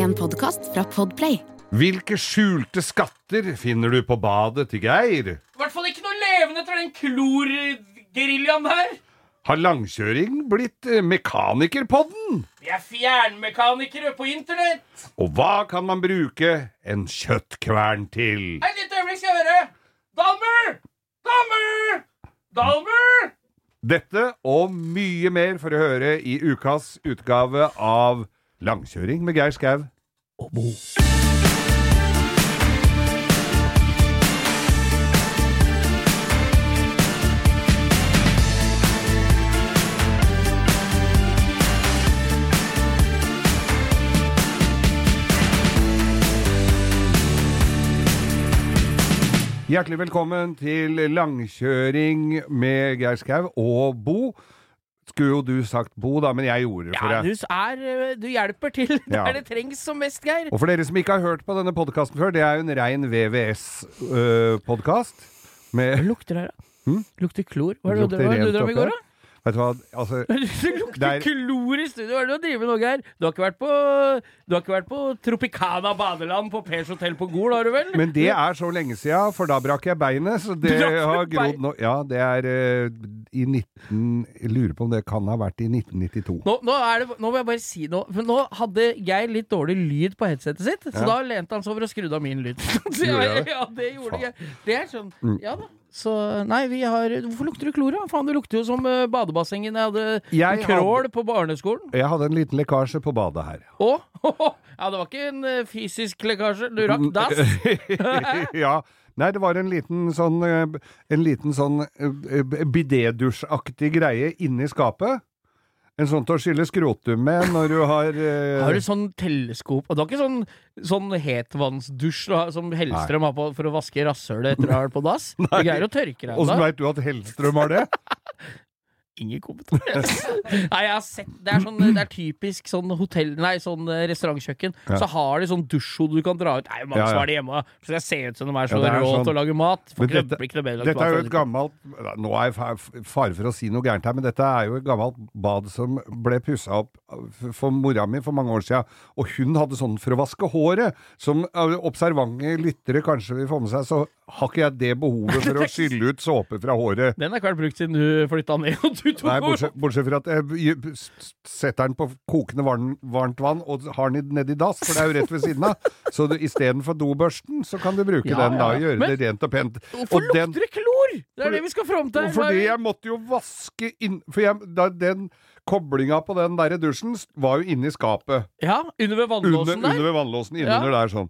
En podkast fra Podplay. Hvilke skjulte skatter finner du på badet til Geir? I hvert fall ikke noe levende etter den klorgeriljaen her. Har langkjøring blitt eh, mekanikerpodden? Vi er fjernmekanikere på internett. Og hva kan man bruke en kjøttkvern til? Et lite øyeblikk skal jeg høre. Dalmer! Dalmer! Dalmer! Dette og mye mer for å høre i ukas utgave av Langkjøring med Geir Skau. Hjertelig velkommen til langkjøring med Geir Skau og Bo. Skulle jo du sagt Bo, da, men jeg gjorde det for Ja, deg. du, er, eh, du hjelper til Ja. der det trengs som mest, Geir. Og for dere som ikke har hørt på denne podkasten før, det er jo en rein VVS-podkast. med lukter det, da? Lukter klor. Hva er Det du rent drømmer i går, da? Vet du hva, altså Det lukter er- klor i studio. Hva er det du driver med nå, Geir? Du har ikke vært på, du har ikke vært på Tropicana badeland på Pers hotell på Gol, har du vel? Men det er så lenge siden, for da brakk jeg beinet. Så det har grodd nå Ja, det er uh, i 19... Jeg lurer på om det kan ha vært i 1992. Nå, nå, det, nå må jeg bare si noe. For nå hadde Geir litt dårlig lyd på headsetet sitt, så Ja. da lente han seg over og skrudde av min lyd. Så jeg ja, det gjorde Faen. jeg. Det er sånn Mm. Ja da. Så nei, vi har Hvorfor lukter du klor, da? Faen, det lukter jo som uh, badebassenget jeg hadde Jeg krål på barneskolen. Jeg hadde en liten lekkasje på badet her. Og Ja, det var ikke en uh, fysisk lekkasje. Du rakk dass. ja. Nei, det var en liten sånn eh, En liten sånn bidédusjaktig greie inni skapet. En sånn til å skylle skrotum med når du har eh, Har du sånn teleskop Og du har ikke sånn, sånn hetvannsdusj som Hellstrøm har på for å vaske rasshølet etter å ha vært på dass? Du greier å tørke deg Åssen da. veit du at Hellstrøm har det? Ingen kommentar. Nei, jeg har sett Det er, sånn, det er typisk sånn hotell Nei, sånn eh, restaurantkjøkken. Ja. Så har de sånn dusjhode du kan dra ut. Nei, mange Ja, ja. som har det hjemme. Så jeg ser ut som de er så Ja, er sånn- til å lage mat. Får dette- ikke noe bedre Dette er jo et gammelt Nå er jeg fa- fare for å si noe gærent her, men dette er jo et gammelt bad som ble pussa opp for mora mi for mange år siden. Og hun hadde sånn for å vaske håret. Som eh, observante lyttere kanskje vil få med seg, så har ikke jeg det behovet for å skylle ut såpe fra håret. Den har ikke vært brukt siden du flytta ned og du tok Nei, bortsett, bortsett fra at jeg setter den på kokende varmt vann og har den i- nedi dass, for det er jo rett ved siden av. Så istedenfor dobørsten, så kan du bruke Ja, den da, og gjøre Men- det rent og pent. Hvorfor Og den- lukter det klor? Det er det vi skal fram til. Fordi jeg måtte jo vaske inn For jeg, da, den koblinga på den der dusjen var jo inni skapet. Ja, under ved Under, vannlåsen der. under ved vannlåsen. Ja. Der sånn.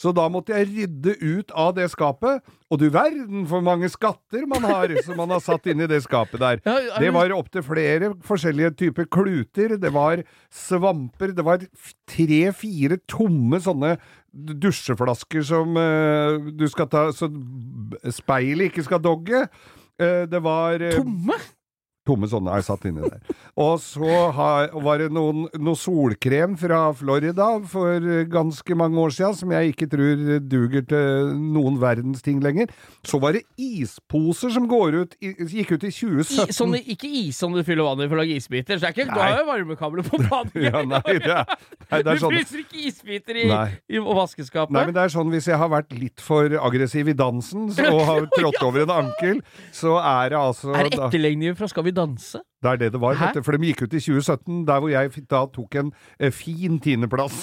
Så da måtte jeg rydde ut av det skapet. Og du verden for mange skatter man har som man har satt inn i det skapet der. Er Det var opptil flere forskjellige typer kluter. Det var svamper. Det var tre-fire tomme sånne dusjeflasker som uh, du skal ta Så speilet ikke skal dogge. Uh, det var uh, Tomme? Tomme sånne er satt inni der. Og så har, var det noen, noe solkrem fra Florida for ganske mange år siden, som jeg ikke tror duger til noen verdens ting lenger. Så var det isposer som går ut, gikk ut i I, 2017. sånn, ikke is som du fyller vann i for å lage isbiter. Så det er ikke, du har jo varmekabler på badet. Ja, nei, det er, nei, det du er sånn fryser ikke isbiter i, i vaskeskapet. Nei, men det er sånn hvis jeg har vært litt for aggressiv i dansen og har trådt over en ankel, så er det altså er det etterlegninger fra Skal vi danse? Det er det det var, Hæ? For de gikk ut i 2017, der hvor jeg da tok en eh, fin tiendeplass.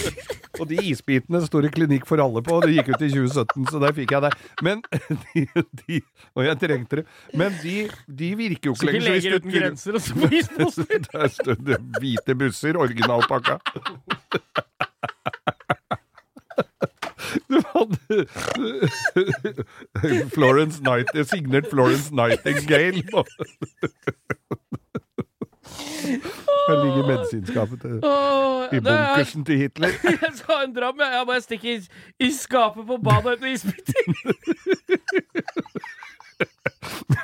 og de isbitene står det Klinikk for alle på, og det gikk ut i 2017, så der fikk jeg det. Men de, de Og jeg trengte det. Men de, de virker jo ikke ikke lenger. så ikke Leger uten grenser og så på isposter. Der står det hvite busser, originalpakka. Hadde Florence Night, signert Florence Nightingale. Her ligger medisinskapet til, i er- bunkersen til Hitler. Jeg skal ha en dram, jeg. Jeg bare stikker i, i skapet på badet etter isbiter.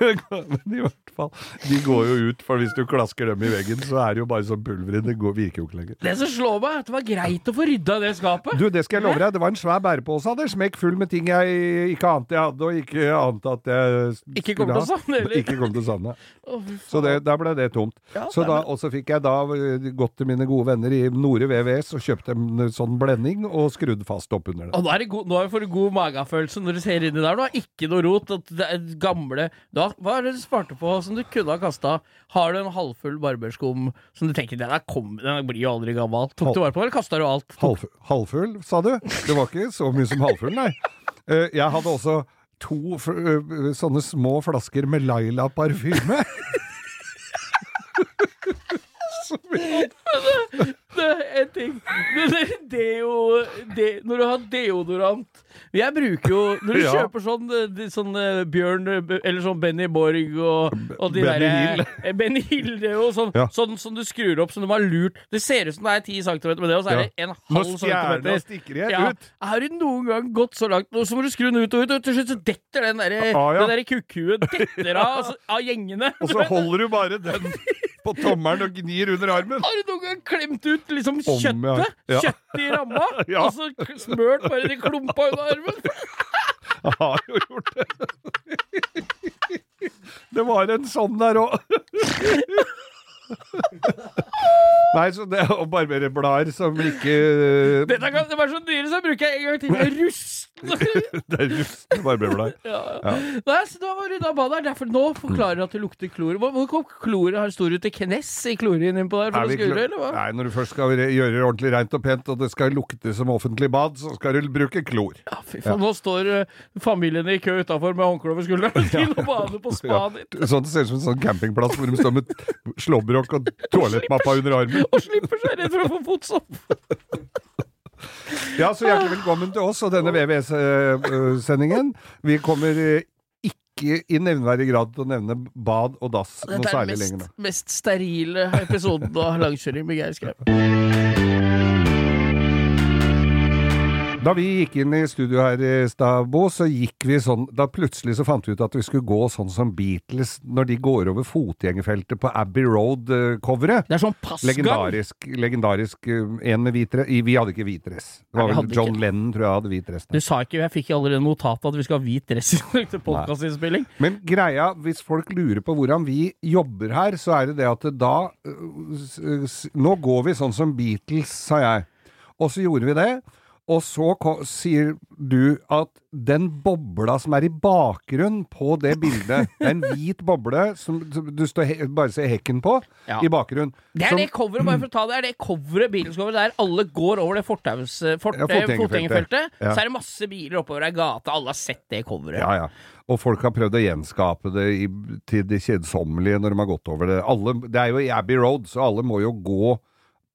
Men i hvert fall. De går jo ut, for hvis du klasker dem i veggen, så er det jo bare sånn pulver i. Det går, virker jo ikke lenger. Det som slår meg, er at det var greit å få rydda det skapet. Du, det skal jeg love deg. Det var en svær bærepose. Det smekk full med ting jeg ikke ante jeg hadde, og ikke ante at jeg Ikke kom til å savne, eller? Ikke kom til å savne. Så det, da ble det tomt. Ja, så da, og så fikk jeg da eh, gått til mine gode venner i Nore VVS og kjøpt en sånn blending og skrudd fast oppunder det. Og nå er det god, nå får du god magefølelse når du ser inni der. Nå har ikke noe rot. Det er gamle da, Hva er det du sparte på som du kunne ha kasta? Har du en halvfull barberskum som du tenker den, er kom, den blir jo aldri gammel? Tok du vare på den, eller kasta du alt? Halv, halvfull, sa du? Det var ikke så mye som halvfull, nei. Eh, Jeg hadde også to eh, sånne små flasker med Laila parfyme. det er en ting det, det, jo det, Når du har deodorant Jeg bruker jo Når du Ja. kjøper sånn, de- sånn eh, Bjørn Eller sånn Benny Borg og, og de Benny derre- Hill. eh, Benny Hill, det er jo sånn, Ja. sånn som du skrur opp som de har lurt. Det ser ut som det er 10 cm med det, og så er det en Nå halv stjerna centimeter. stikker jeg Ja. ut. Har du noen gang gått så langt nå, så må du skru den ut og ut, og til slutt så detter den der, Ah, ja. der kukkhuet detter av, altså, av gjengene. Og så holder du bare den på tommelen og gnir under armen. Har du noen gang klemt ut liksom kjøttet? ja. Kjøttet i ramma? Ja. Og så smørt bare de klumpa under armen? Jeg har jo gjort det. Det var en sånn der òg. Nei, så det å barbere blader som ikke Dette kan, det var så dyre, så bruker jeg en gang til. Det er Rusten! Det er rustne barberblader. ja. ja. Nei, så da var rydda da badet. Derfor nå forklarer du at det lukter klor. Hvor hvor kom kloret? Har Står du til knes i klorin innpå der for å skure, eller hva? Nei, når du først skal gjøre det ordentlig rent og pent, og det skal lukte som offentlig bad, så skal du bruke klor. Ja, fy faen. Nå står uh, familiene i kø utafor med håndkle over skulderen til å bade på Ja. ditt. Sånn det ser ut som en sånn campingplass hvor de står med slåbrok og toalettmappa under armen. Og slipper seg redd for å få fotsopp. Ja, så hjertelig velkommen til oss og denne VVS-sendingen. Vi kommer eh, ikke i nevneverdig grad til å nevne bad og dass noe Dette er den mest, mest sterile episoden av langkjøring med Geir Skau. Da vi gikk inn i studio her i Stabo, så gikk vi sånn Da plutselig så fant vi ut at vi skulle gå sånn som Beatles når de går over fotgjengerfeltet på Abbey Road-coveret. Det er sånn passgang. Legendarisk. legendarisk eh, En med hvit dress. Vi hadde ikke hvit dress. Det var vel John ikke. Lennon, tror jeg, hadde hvit dress. Du sa ikke, jeg fikk allerede notatet at vi skal ha hvit dress til podkastinnspilling. Men greia, hvis folk lurer på hvordan vi jobber her, så er det det at da s- Nå går vi sånn som Beatles, sa jeg. Og så gjorde vi det. Og så sier du at den bobla som er i bakgrunnen på det bildet, det er en hvit boble som du bare ser hekken på Ja. i bakgrunnen. Det er som- det coveret, bare for å ta det, er det coveret, bilens cover, der alle går over det fortaus, fort, Ja, fotgjengerfeltet. fotgjengerfeltet. Ja. Så er det masse biler oppover ei gate, alle har sett det coveret. Ja, ja. Og folk har prøvd å gjenskape det i, til det kjedsommelige når de har gått over det. Alle, det er jo i Abbey Road, så alle må jo gå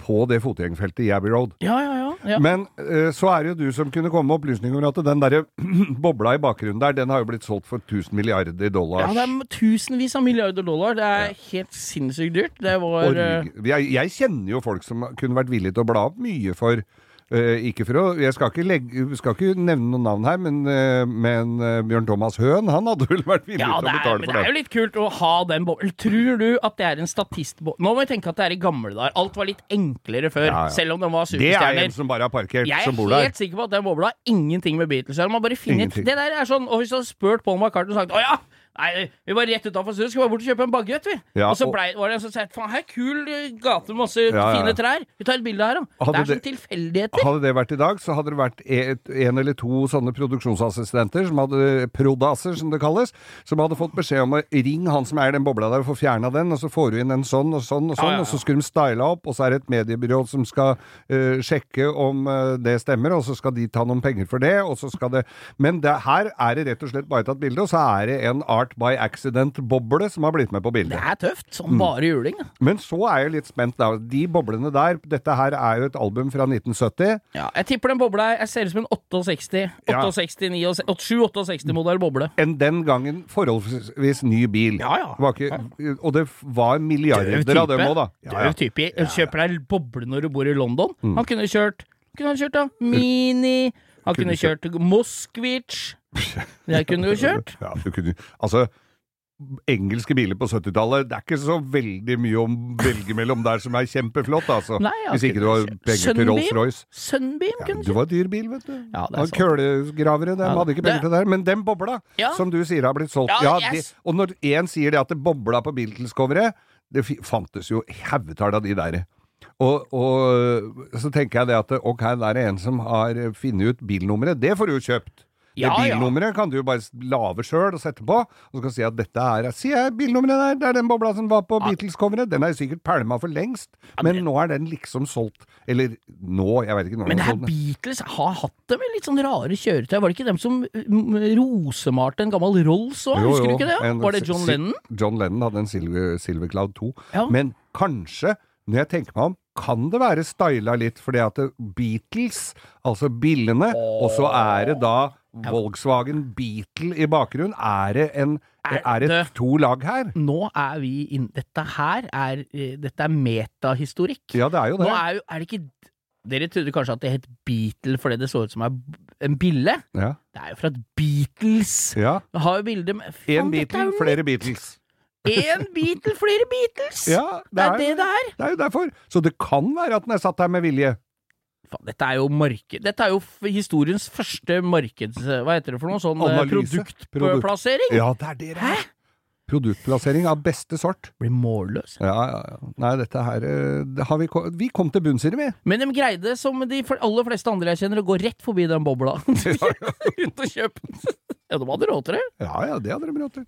på det fotgjengerfeltet i Abbey Road. Ja, ja, ja. ja. Men eh, så er det jo du som kunne komme med opplysninger om at den derre bobla i bakgrunnen der, den har jo blitt solgt for 1000 milliarder dollar. Ja, det er tusenvis av milliarder dollar. Det er helt sinnssykt dyrt. Det var Og jeg, jeg kjenner jo folk som kunne vært villige til å bla opp mye for ikke for å Jeg skal ikke, legge, skal ikke nevne noen navn her, men, eh, men eh, Bjørn Thomas Høen, han hadde vel vært villig ja, til å betale er, betale men for det er jo litt kult å ha den boblen. Tror du at det er en statistboble? Nå må vi tenke at det er i gamle dager. Alt var litt enklere før, Ja, ja. selv om den var Det er en som bare har parkert, Jeg som bor der. Jeg er helt sikker på at den bobla har ingenting med Beatles å gjøre. Man bare finner. Det der er sånn Og hvis du hadde spurt Paul McCartney og sagt Å ja, nei, vi var rett utafor studio, skal bare bort og kjøpe en baguett, vi. Ja, og så ble, var det en som sa Faen, her er kul eh, gate med masse Ja, ja, fine trær. Vi tar et bilde her, da. Det er sånn tilfeldigheter. Hadde det vært i dag, så hadde det vært et, en eller to sånne produksjonsassistenter, som hadde prodaser, som det kalles, som hadde fått beskjed om å ringe han som eier den bobla der, og få fjerna den, og så får du inn en sånn og sånn og sånn, og så skulle de style opp, og så er det et mediebyrå som skal uh, sjekke om uh, det stemmer, og så skal de ta noen penger for det, og så skal det Men det, her er det rett og slett bare tatt bilde, og så er det en Art by Accident-boble som har blitt med på bildet. Det er tøft. Mm. Som bare juling. Mm. Men så er jeg litt spent, da. De boblene der, dette her er jo et album fra 1970. Ja, jeg tipper den bobla Jeg ser ut som en 68, Ja. 68 7-68-modell boble. en den gangen forholdsvis ny bil. Ja, ja. Det Var ikke, og det var milliarder av dem òg, da. Døv type. Kjøper deg boble når du bor i London. Mm. Han kunne kjørt Kunne han kjørt da Mini. Han Kunne kunne kjørt Moskvitsj. Jeg kunne jo kjørt. Ja, du kunne, altså, engelske biler på 70-tallet. Det er ikke så veldig mye å velge mellom der som er kjempeflott, altså. Nei, Hvis ikke du har penger til Rolls-Royce. Sunbeam, Ja, kunne det var dyr bil, vet du. Ja, det er. Kølegravere, de Ja, hadde ikke det- til det. Men den bobla, Ja. som du sier har blitt solgt Ja, ja, yes. det, Og når én sier det at det bobla på Beatles-coveret Det fantes jo haugetall av de der. Og, og så tenker jeg det at ok, der er det en som har funnet ut bilnummeret. Det får du jo kjøpt. Ja, det ja. bilnummeret kan du jo bare lage sjøl og sette på. Og så kan du si at dette er Si jeg bilnummeret der, det er den bobla som var på Beatles-coveret. Den er jo sikkert pælma for lengst, men nå er den liksom solgt. Eller nå, jeg vet ikke når Men det her er. Beatles har hatt det med litt sånn rare kjøretøy. Var det ikke dem som rosemalte en gammel Rolls òg? Husker du ikke det? en Var det John Lennon? John Lennon hadde en Silver, Silver Cloud 2. Ja. Men kanskje, når jeg tenker meg om, kan det være styla litt, fordi at Beatles, altså billene, og så er det da Volkswagen Beatle i bakgrunnen. Er det en Er det to lag her? Nå er vi inn... Dette her er, eh, dette er metahistorikk. Ja, det er jo det. Nå er jo Er det ikke Dere trodde kanskje at det het Beatle fordi det så ut som en bille? Ja. Det er jo fra at Beatles ja. har jo bilde med Én Beatle, flere Beatles. Én Beatle, flere Beatles! Ja, det er det det er! Det er jo derfor. Så det kan være at den er satt der med vilje. Faen, dette er jo marked... Dette er jo historiens første markeds... Hva heter det for noe? Sånn eh, Analyse. produktplassering? Ja, det er det det er. Produktplassering av beste sort. Blir målløs. Ja, ja, ja. Nei, dette her eh, det har vi, vi kom til bunns i det, vi. Men de greide, som de aller fleste andre jeg kjenner, å gå rett forbi den bobla. Ut og kjøpe den. Ja, de hadde råd til det. Ja ja, det hadde de råd til.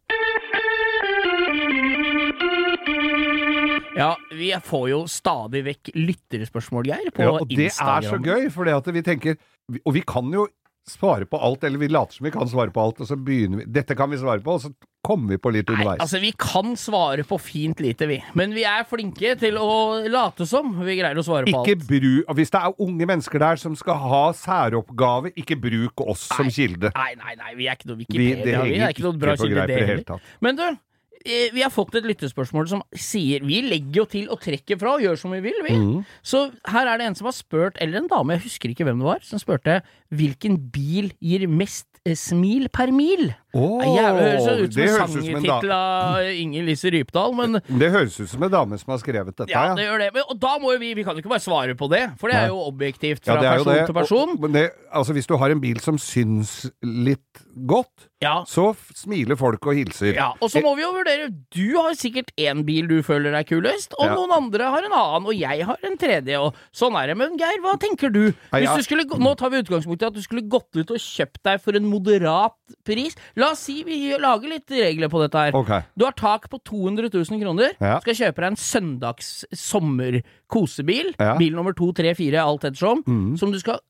Ja, vi får jo stadig vekk lytterspørsmål, Geir, på Ja, og det er så gøy, for vi tenker Og vi kan jo svare på alt, eller vi later som vi kan svare på alt, og så begynner vi Dette kan vi svare på, og så kommer vi på litt underveis. Nei, altså Vi kan svare på fint lite, vi. Men vi er flinke til å late som vi greier å svare på Ikke alt. bruk Hvis det er unge mennesker der som skal ha særoppgave, ikke bruk oss som kilde. Nei, nei, nei, vi er ikke noe Vi, Wikipedia. det Vi, er ikke noe bra kilde, det heller. Men du, vi har fått et lyttespørsmål som sier Vi legger jo til og trekker fra og gjør som vi vil, vi. Mm. Så her er det en som har spurt, eller en dame, jeg husker ikke hvem det var, som spurte hvilken bil gir mest eh, smil per mil? Åh, Det er høres ut som det en sangtittel av Inger Lise Rypdal, men Det høres ut som en dame som har skrevet dette, ja, ja. det gjør det. Men, og da må vi Vi kan jo ikke bare svare på det, for det er jo objektivt fra det er person til person. Og, men det, altså, hvis du har en bil som syns litt godt, Ja. så smiler folk og hilser. Ja, og så må vi jo vurdere Du har sikkert én bil du føler er kulest, og Ja. noen andre har en annen, og jeg har en tredje, og sånn er det. Men Geir, hva tenker du? Hvis du skulle, nå tar vi utgangspunkt i at du skulle gått ut og kjøpt deg for en moderat pris. La oss si vi lager litt regler på dette her. Okay. Du har tak på 200 000 kroner. Ja. Skal kjøpe deg en søndags sommer-kosebil. Ja. Bil nummer to, tre, fire, alt ettersom. Som du skal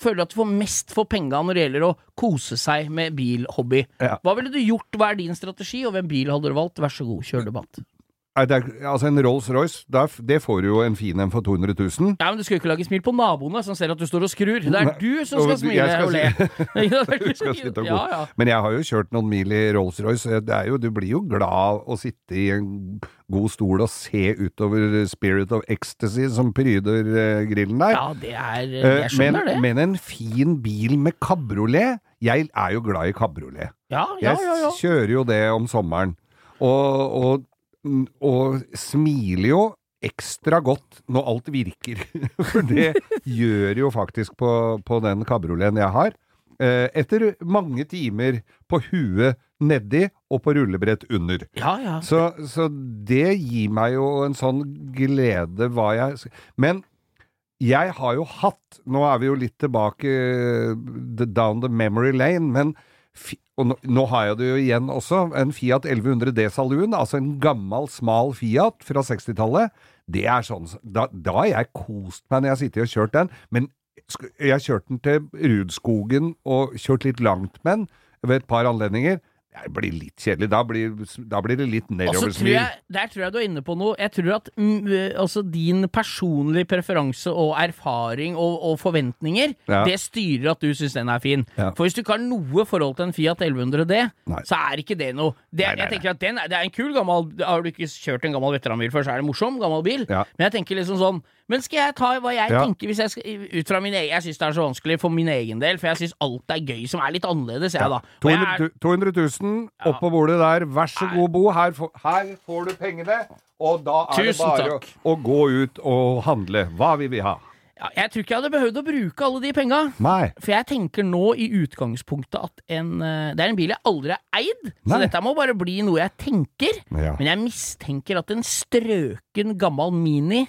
føle at du får mest for penga når det gjelder å kose seg med bilhobby. Ja. Hva ville du gjort? Hva er din strategi, og hvem bil hadde du valgt? Vær så god, kjør debatt. Er, altså En Rolls-Royce, det får du jo en fin en for 200 000. Ja, men Du skal jo ikke lage smil på naboene som ser at du står og skrur. Det er Nei, du som skal smile skal og le. Ja, Du skal sitte og ja, gå. ja. Men jeg har jo kjørt noen mil i Rolls-Royce. Du blir jo glad å sitte i en god stol og se utover Spirit of Ecstasy som pryder eh, grillen der. ja, det er Eh, Jeg men, skjønner det. men en fin bil med kabriolet Jeg er jo glad i kabriolet. Ja, ja, ja, ja. Jeg kjører jo det om sommeren. Og, og, og smiler jo ekstra godt når alt virker. For det gjør jo faktisk på, på den kabrioleten jeg har. Eh, Etter mange timer på huet nedi og på rullebrett under. ja, ja. Så, så det gir meg jo en sånn glede hva jeg Men jeg har jo hatt Nå er vi jo litt tilbake eh, down the memory lane, men og nå, nå har jeg det jo igjen også, en Fiat 1100 D Saloon, altså en gammel, smal Fiat fra 60-tallet. Det er sånn da, har jeg kost meg når jeg har sittet og kjørt den, men jeg har kjørt den til Rudskogen og kjørt litt langt med den ved et par anledninger. Det blir litt kjedelig. Da blir, da blir det litt nedoversmil. der tror jeg du er inne på noe. Jeg tror at mm, eh, altså din personlige preferanse og erfaring og, og forventninger, Ja. det styrer at du syns den er fin. Ja. For hvis du ikke har noe forhold til en Fiat 1100 D, Nei. så er ikke det noe. Det, Nei, nei, jeg tenker at den, Det er en kul gammel Har du ikke kjørt en gammel veteranbil før, så er det en morsom gammel bil. Ja. Men jeg tenker liksom sånn Men skal jeg ta hva jeg Ja. tenker jeg skal ut fra min egen Jeg syns det er så vanskelig for min egen del, for jeg syns alt er gøy som er litt annerledes, jeg, da. Og jeg 200, er, 200 000 Ja. opp på bordet der. Vær så god, Bo. Her, her får du pengene. Og da er det bare å, å gå ut og handle. Hva vil vi ha? ja, jeg tror ikke jeg hadde behøvd å bruke alle de penga. Nei. For jeg tenker nå i utgangspunktet at en eh, Det er en bil jeg aldri har eid, så dette må bare bli noe jeg tenker. Ja. Men jeg mistenker at en strøken gammel Mini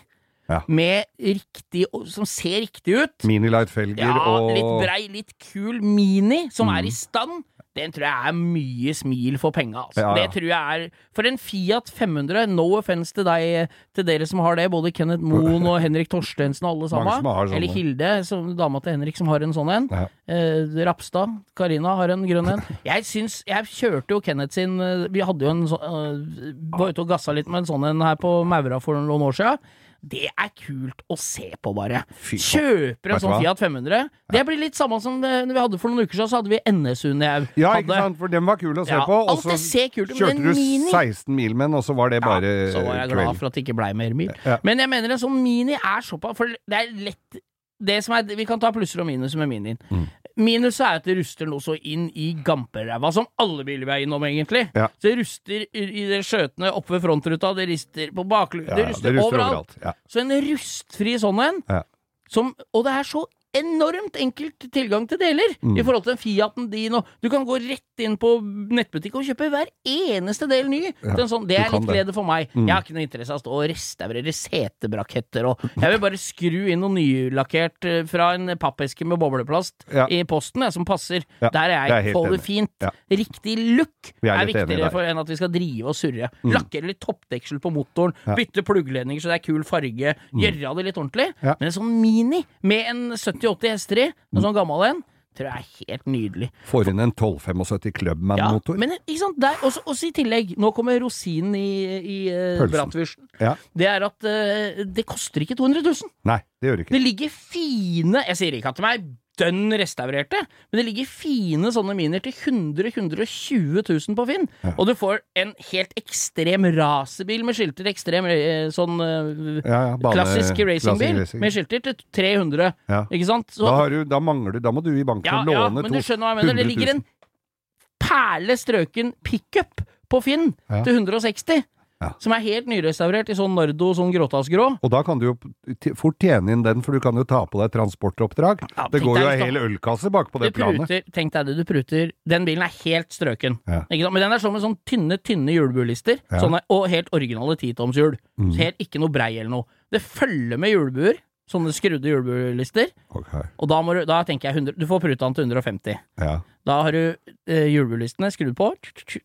Ja. med riktig Som ser riktig ut Minilight-felger Ja, og litt brei, litt kul Mini som Mm. er i stand. Den tror jeg er mye smil for penga. Altså. Ja, ja. Det tror jeg er For en Fiat 500, no offence til deg, til dere som har det, både Kenneth Moen og Henrik Torstensen og alle sammen. Eller Hilde, som, dama til Henrik, som har en sånn en. Ja. Eh, Rapstad, Karina har en grønn en. Jeg syns Jeg kjørte jo Kenneth sin eh, Vi hadde jo en sånn uh, Var ute og gassa litt med en sånn en her på Maura for noen år siden. Det er kult å se på, bare. Kjøper en sånn? Fiat 500. Det blir litt samme som det når vi hadde for noen uker siden, så hadde vi NSU-en jeg Ja, ikke sant? For den var kul å se Ja, på. Og så kjørte du en Mini 16 mil med den, og så var det bare ja, Så var jeg glad for at det ikke blei mer mil. Ja. Men jeg mener en sånn Mini er såpass For det er lett er, Vi kan ta plusser og minus med Minien. Mm. Minuset er at det ruster noe så inn i gamperæva, som alle biler vi er innom, egentlig. Ja. Så det ruster i de det skjøtene oppe ved frontruta, det rister på bakluka, Ja, det, ruster det overalt. overalt. Ja. Så en rustfri sånn en, Ja. som, og det er så enormt enkelt tilgang til deler Mm. i forhold til Fiaten din. Og du kan gå rett inn på nettbutikk og kjøpe hver eneste del ny. Ja, Det er, sånn, det er litt glede for meg. Mm. Jeg har ikke noe interesse av å stå og restaurere setebraketter og Jeg vil bare skru inn noe nylakkert eh, fra en pappeske med bobleplast Ja. i posten, jeg, som passer. Ja, Der er jeg. Få det fint. Riktig look er er viktigere for enn at vi skal drive og surre. Mm. Lakkere litt toppdeksel på motoren, bytte pluggledninger så det er kul farge, gjøre det litt ordentlig. Men en sånn Mini med en 70-80 hester i, en sånn gammel en, tror jeg er helt nydelig. Får inn en 1275 Clubman-motor. men ikke sant, der, også, også i tillegg, nå kommer rosinen i, i uh, Pølsen. bratwursten. Ja. Det er at uh, det koster ikke 200 000. Nei, det gjør det ikke. Det ligger fine Jeg sier ikke at de er dønn restaurerte, men det ligger fine sånne minier til 100 120 000 på Finn. Ja. Og du får en helt ekstrem racerbil med skilter, ekstrem eh, sånn eh, Ja, ja, bane- klassisk racingbil racing. med skilter til 300, Ja. ikke sant? Så, Da, har du, da mangler du Da må du i banken ja, og ja, låne men to du skjønner hva jeg mener. Det ligger en perle strøken pickup på Finn Ja. til 160. Ja. Som er helt nyrestaurert i sånn Nardo, sånn gråtassgrå. Og da kan du jo fort tjene inn den, for du kan jo ta på deg transportoppdrag. Ja, det går jo ei hel ølkasse bak på det planet. pruter, tenk deg det, du pruter Den bilen er helt strøken. Ja. Men den er sånn med sånn tynne, tynne hjulbuelister. Og helt originale titomshjul. Mm. Helt ikke noe brei eller noe. Det følger med hjulbuer. Sånne skrudde hjulbuelister. Okay. Og da, du, da tenker jeg 100, du får pruta den til 150. ja. Da har du eh, hjulbuelistene skrudd på.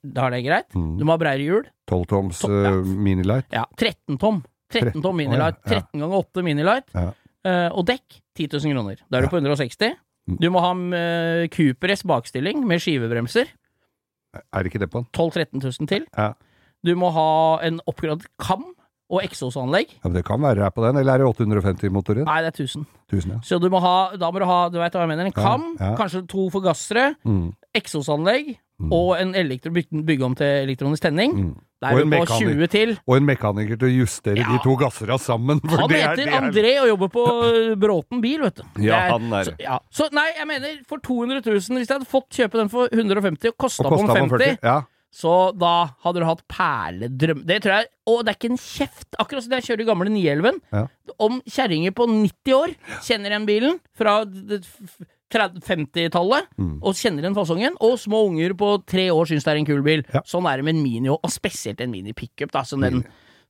Da er det greit. Mm. Du må ha breiere hjul. 12 toms To- ja. uh, Minilight. Ja, 13 tom. 13 tom Minilight. 13 ganger 8 Minilight. Ja. Eh, og dekk 10 000 kroner. Da er du på 160. Mm. Du må ha eh, Cooper S bakstilling med skivebremser. Er det ikke det på den? 12 000-13 000 til. Ja. Du må ha en oppgradert kam og eksosanlegg. ja. men Det kan være her på den, eller er det 850-motoren? Nei, det er 1000. 1000, ja. Så du må ha, da må du ha, du vet hva jeg mener, en kam, ja. kanskje to forgassere, Mm. eksosanlegg Mm. og en elektro, bygge, om til elektronisk tenning. Mm. Og er en du på mekanik- 20 til. Og en mekaniker til å justere Ja. de to gassera sammen. Han det er- heter det er- André og jobber på uh, Bråten bil, vet du. Ja, Ja, han er så, ja. så nei, jeg mener, for 200 000, hvis jeg hadde fått kjøpe den for 150 og kosta på en 50, 40. Ja. Så da hadde du hatt perledrøm... Det tror jeg Og det er ikke en kjeft. Akkurat som jeg kjører gamle 911. Ja. Om kjerringer på 90 år kjenner igjen bilen fra d- d- f- 30 50-tallet, Mm. og kjenner igjen fasongen, og små unger på tre år syns det er en kul bil. Ja. Sånn er det med en Mini, og spesielt en Mini pickup. Da, som den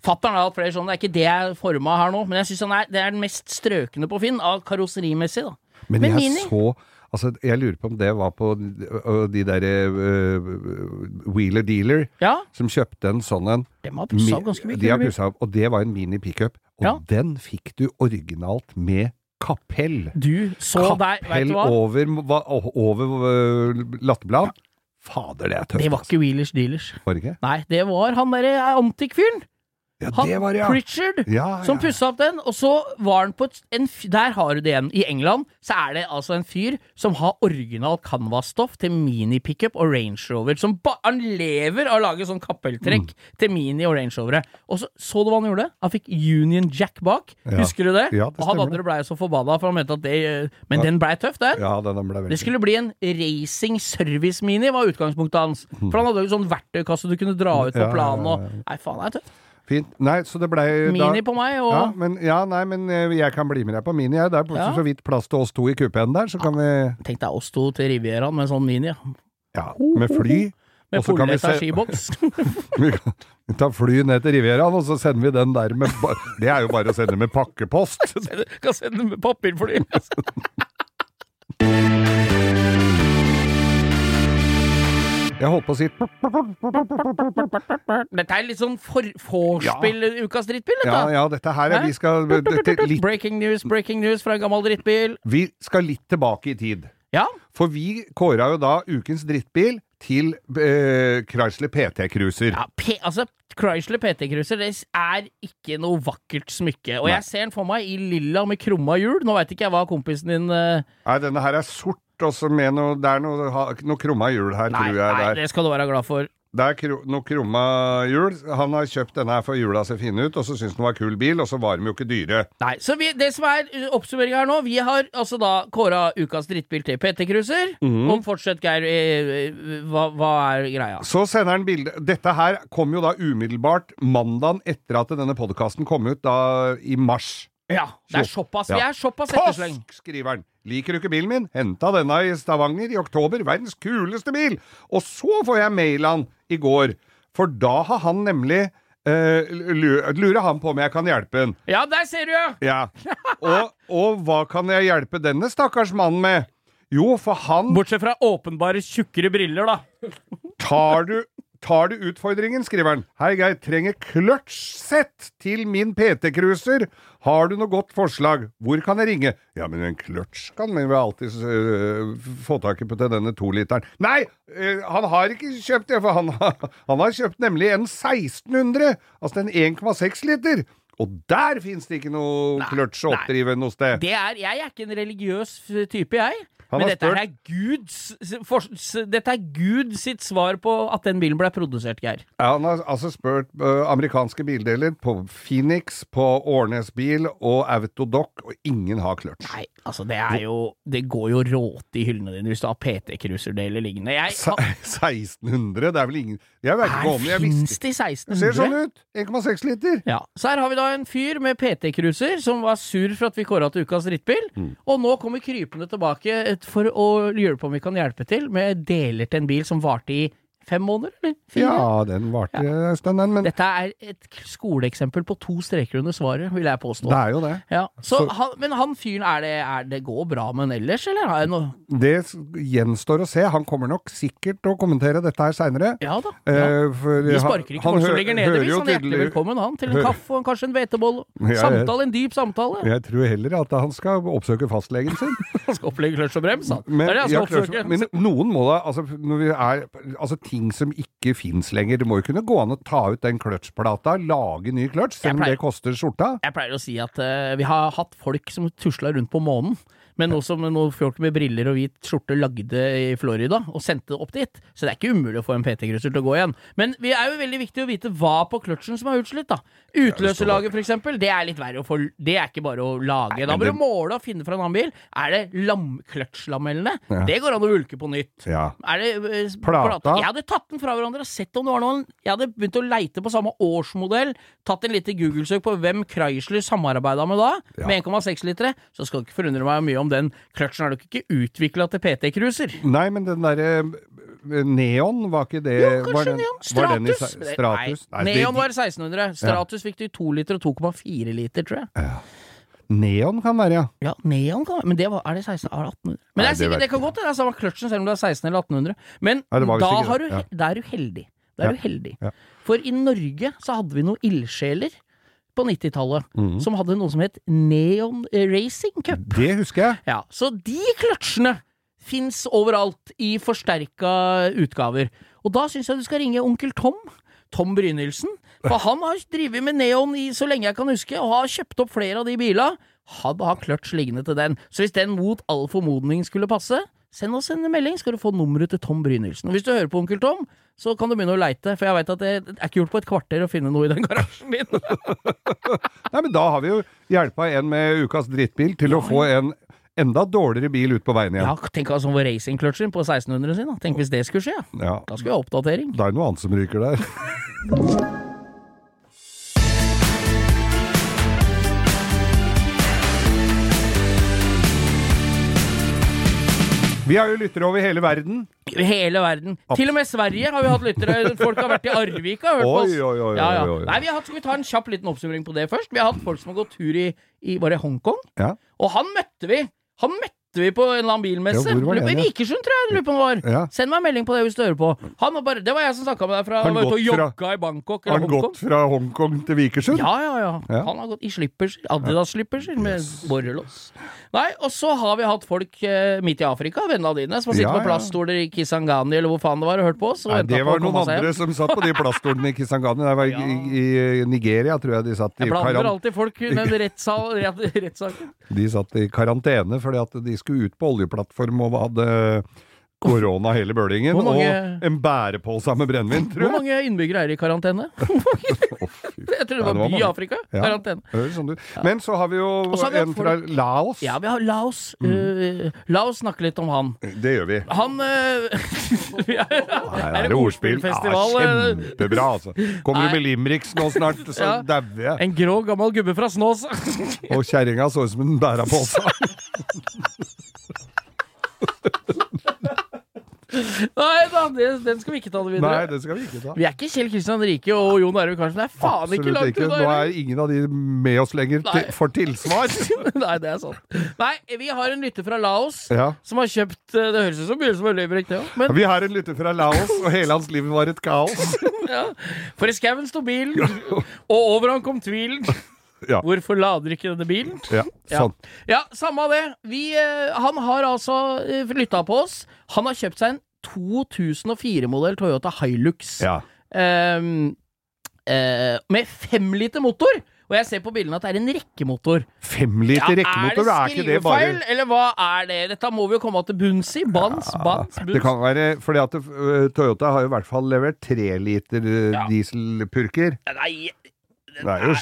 Fattern har hatt flere sånne, det er ikke det jeg forma her nå, men jeg syns det er den mest strøkne på Finn, av karosserimessig, da. Men, Men jeg Mini? så Altså, jeg lurer på om det var på øh, de derre Wheeler Dealer Ja, som kjøpte en sånn en. De har pussa opp ganske mye. De har pussa opp, og det var en mini pickup. Og Ja. den fikk du originalt med kapell. Du så der, Kapell du hva? over, over øh, latterblad. Fader, det er tøft. Det var altså. ikke Wheelers Dealers. Var det ikke? Nei, det var han derre antikk-fyren. Ja, Han, det var det, ja. Pritchard, Ja, som ja. pussa opp den, og så var han på et, en Der har du det igjen. I England så er det altså en fyr som har original canvasstoff til mini-pickup og Range Rover. Som ba, han lever av å lage sånn kappeltrekk Mm. til mini- og Range Rovere. Og så så du hva han gjorde? Han fikk Union Jack bak. Husker du det? Ja, det og han andre blei så forbanna, for han mente at det eh, Men den blei tøff, den. Ja, den ble Det skulle bli en racing service mini, var utgangspunktet hans. For han hadde jo sånn verktøykasse du kunne dra ut på planen og. Nei, faen, det er tøft. Fint. Nei, så det blei Mini på meg, og ja, men, ja, nei, men eh, jeg kan bli med deg på Mini. jeg. Det er Ja. så vidt plass til oss to i kupeen der, så kan vi Tenk deg oss to til Rivieraen med sånn mini. ja. Ja, med fly. Med poletta skiboks. Vi kan ta fly ned til Rivieraen, og så sender vi den der med Det er jo bare å sende med pakkepost. kan sende med papirfly. Jeg holdt på å si Dette er litt sånn vorspiel ja. ukas drittbil, dette. Ja, ja, dette her er Vi skal, dette, litt, Breaking news, breaking news fra en gammel drittbil. vi skal litt tilbake i tid. Ja, For vi kåra jo da ukens drittbil til eh, Chrysler PT Cruiser. ja P altså, Chrysler PT Cruiser det er ikke noe vakkert smykke. Og Nei. jeg ser den for meg i lilla med krumma hjul. Nå veit ikke jeg hva kompisen din eh, Nei, denne her er sort også med noe Det er noe, noe krumma hjul her, Nei, tror jeg. nei, det er. det skal du være glad for. Det er kru, noe krumma hjul. Han har kjøpt denne her for hjula ser fine ut, og så syns han det var kul bil, og så var de jo ikke dyre. Nei, så vi, Det som er uh, oppsummeringa her nå Vi har altså da kåra ukas drittbil til PT Cruiser. Mm. Og fortsett, Geir. eh, eh, Hva, hva er greia? Så sender han bilde Dette her kom jo da umiddelbart mandagen etter at denne podkasten kom ut, da i mars. Ja, det er såpass. Vi er såpass ettersleng. Tosk, skriver han. Liker du ikke bilen min? Henta denne i Stavanger i oktober. Verdens kuleste bil. Og så får jeg mail han i går. For da har han nemlig eh, Lurer han på om jeg kan hjelpe han. Ja, der ser du, ja! Ja. Og, og hva kan jeg hjelpe denne stakkars mannen med? Jo, for han Bortsett fra åpenbare tjukkere briller, da. Tar du, tar du utfordringen, skriver han. Hei, Geir, trenger kløtsjsett til min PT-cruiser. Har du noe godt forslag? Hvor kan jeg ringe? Ja, men en kløtsj kan vi vel alltid uh, få tak i på til denne toliteren. Nei, uh, han har ikke kjøpt det, for han, har- han har kjøpt nemlig en 1600, altså en 1,6 liter. Og der fins det ikke noe kløtsj å oppdrive noe sted. Det er, jeg er ikke en religiøs type, jeg. Men dette er Guds Dette er Gud sitt svar på at den bilen ble produsert, Geir. Ja, han har altså spurt uh, amerikanske bildeler på Phoenix, på Årnes bil og Autodoc, og ingen har klørt. Nei, altså det er jo Det går jo råte i hyllene dine hvis du har PT-cruiserdeler liggende. Jeg, Se- 1600? Det er vel ingen Jeg vet ikke om jeg Fins det i Det ser sånn ut! 1,6 liter. Ja, Så her har vi da en fyr med PT-cruiser som var sur for at vi kåra til ukas drittbil, Mm. og nå kommer krypende tilbake et- for å lure på om vi kan hjelpe til med deler til en bil som varte i fem måneder, eller? Fire? Ja, den varte en stund, den, men Dette er et skoleeksempel på to streker under svaret, vil jeg påstå. det er jo det. Ja, så Så- han, men han fyren, er det, er det går bra med han ellers, eller? Har jeg noe Det gjenstår å se. Han kommer nok sikkert til å kommentere dette her seinere. Ja da. Ja. Vi sparker ikke folk som ligger nede, hvis han er hjertelig velkommen, han. Til en kaffe og kanskje en hvetebolle. Ja, ja. Samtale, en dyp samtale. Jeg tror heller at han skal oppsøke fastlegen sin. Han skal opplegge kløtsj og brems, han. Men, det er det han skal oppsøke. men noen må da altså, når vi er, altså ting som ikke fins lenger. Det må jo kunne gå an å ta ut den kløtsjplata, lage ny kløtsj, selv om det koster skjorta. Jeg pleier å si at uh, vi har hatt folk som tusla rundt på månen. Men noe som noen folk med briller og hvit skjorte lagde i Florida, og sendte det opp dit. Så det er ikke umulig å få en PT-cruiser til å gå igjen. Men det er jo veldig viktig å vite hva på kløtsjen som er utslitt, da. Utløserlaget, for eksempel, det er litt verre å få Det er ikke bare å lage. da men må du måle og finne fra en annen bil. Er det lam kløtsjlamellene? Ja. Det går an å vulke på nytt. Ja. Er det eh, Plata? Jeg hadde tatt den fra hverandre og sett om det var noen Jeg hadde begynt å leite på samme årsmodell, tatt en liten Google-søk på hvem Chrysler samarbeida med da, Ja. med 1,6 litere, så skal det ikke forundre meg mye om den kløtsjen er nok ikke utvikla til PT-cruiser. Nei, men den derre Neon, var ikke det Jo, var kanskje den, Neon. Var den i Stratus. Nei, Stratus? Nei, det- Neon var 1600. Stratus fikk du i 2 liter og 2,4 liter, tror jeg. Neon kan være, ja. Ja, Neon kan Men det var, er det 16 er det 1800? Men Nei, det, er sikkert, det kan godt hende det er samme kløtsjen, selv om det er 16 eller 1800. Men Ja, visst da, sikkert, har du, ja. er du heldig. Da er Ja. du heldig. Ja. For i Norge så hadde vi noen ildsjeler på 90-tallet mm. som hadde noe som het Neon Racing Cup. Det husker jeg. Ja, Så de kløtsjene fins overalt i forsterka utgaver. Og da syns jeg du skal ringe onkel Tom. Tom Brynildsen. For han har drevet med neon i så lenge jeg kan huske, og har kjøpt opp flere av de bilene. Han har kløtsj liggende til den. Så hvis den mot all formodning skulle passe, send oss en melding, skal du få nummeret til Tom Brynildsen. Hvis du hører på Onkel Tom, så kan du begynne å leite, for jeg veit at det er ikke gjort på et kvarter å finne noe i den garasjen din. Nei, men da har vi jo hjelpa en med ukas drittbil til å få en enda dårligere bil ut på veien igjen. Ja, tenk altså hvor racingkløtsjen på 1600 sin, da. Tenk hvis det skulle skje. Ja. Da skulle vi ha oppdatering. Det er noe annet som ryker der. Vi har jo lyttere over hele verden. Hele verden. Til og med Sverige har vi hatt lyttere. Folk har vært i Arvika og hørt på oss. Oi, oi, oi, Ja, ja. Nei, vi har hatt, skal vi ta en kjapp liten oppsummering på det først? Vi har hatt folk som har gått tur i, i Var det Hongkong? Ja. Og han møtte vi. Han møtte vi på en eller annen bilmesse. Ja, Lurer på-? Vikersund, tror jeg. Lurer på var. Ja. Send meg en melding på det hvis du hører på. Bare, det var jeg som snakka med deg fra Har han var ute og jogga i Bangkok Har han Hongkong. gått fra Hongkong til Vikersund? Ja, ja, ja, Ja. Han har gått i slippers, Adidas-slipperser med borrelås. Nei, og så har vi hatt folk eh, midt i Afrika, vennene dine, som har sittet Ja, på ja. plaststoler i Kisangani eller hvor faen det var, og hørt på oss. Og Nei, ventet det på å var noen komme seg andre som satt på de plaststolene i Kisangani. Det var i, i, i Nigeria, tror jeg de satt i Jeg blander karan- alltid folk i den rettssal, rett, rettssaken. De satt i karantene fordi at de skulle ut på oljeplattform og hadde korona hele bølingen. Mange- Og en bærepose med brennevin, Hvor tror jeg. mange innbyggere er i karantene? Jeg tror det Ja, var det var by i. Afrika. Ja. Karantene. Sånn. Men så har vi jo har vi en fra Laos. Ja, vi har Laos. Mm. Uh, la oss snakke litt om han. Det gjør vi. Han uh, Her Er det ordspillfestival? Ja, eh? kjempebra, altså. Kommer du med Limrix nå snart, så Ja. dauer jeg. En grå, gammel gubbe fra Snås. Og kjerringa så ut som en bærepose. Nei da, det, den skal vi ikke ta det videre. Nei, den skal vi ikke ta. Vi er ikke Kjell Kristian Rike og Jon Arve Karlsen. Det er faen ikke langt unna. Nå er ingen av de med oss lenger til, for tilsvar. Nei, det er sant. Nei, vi har en lytter fra Laos Ja. som har kjøpt eh, Det høres ut som begynnelsen på er det òg. Men Vi har en lytter fra Laos, og hele hans liv var et kaos. ja. For i skauen sto bilen, og over han kom tvilen. Ja. Hvorfor lader ikke denne bilen? Ja, Ja. sånn. Ja, samme av det. Vi, eh, han har altså eh, lytta på oss. Han har kjøpt seg en 2004-modell Toyota Hilux. Ja. Um, uh, med femliter motor. Og jeg ser på bildene at det er en rekkemotor. Fem liter rekkemotor, er det ikke det bare skrivefeil, eller hva er det? Dette må vi jo komme til bunns i. Bans, bans, bunns. Det kan være fordi at øh, Toyota har jo i hvert fall levert tre liter dieselpurker. Ja. dieselpurker. Nei, Det er jo,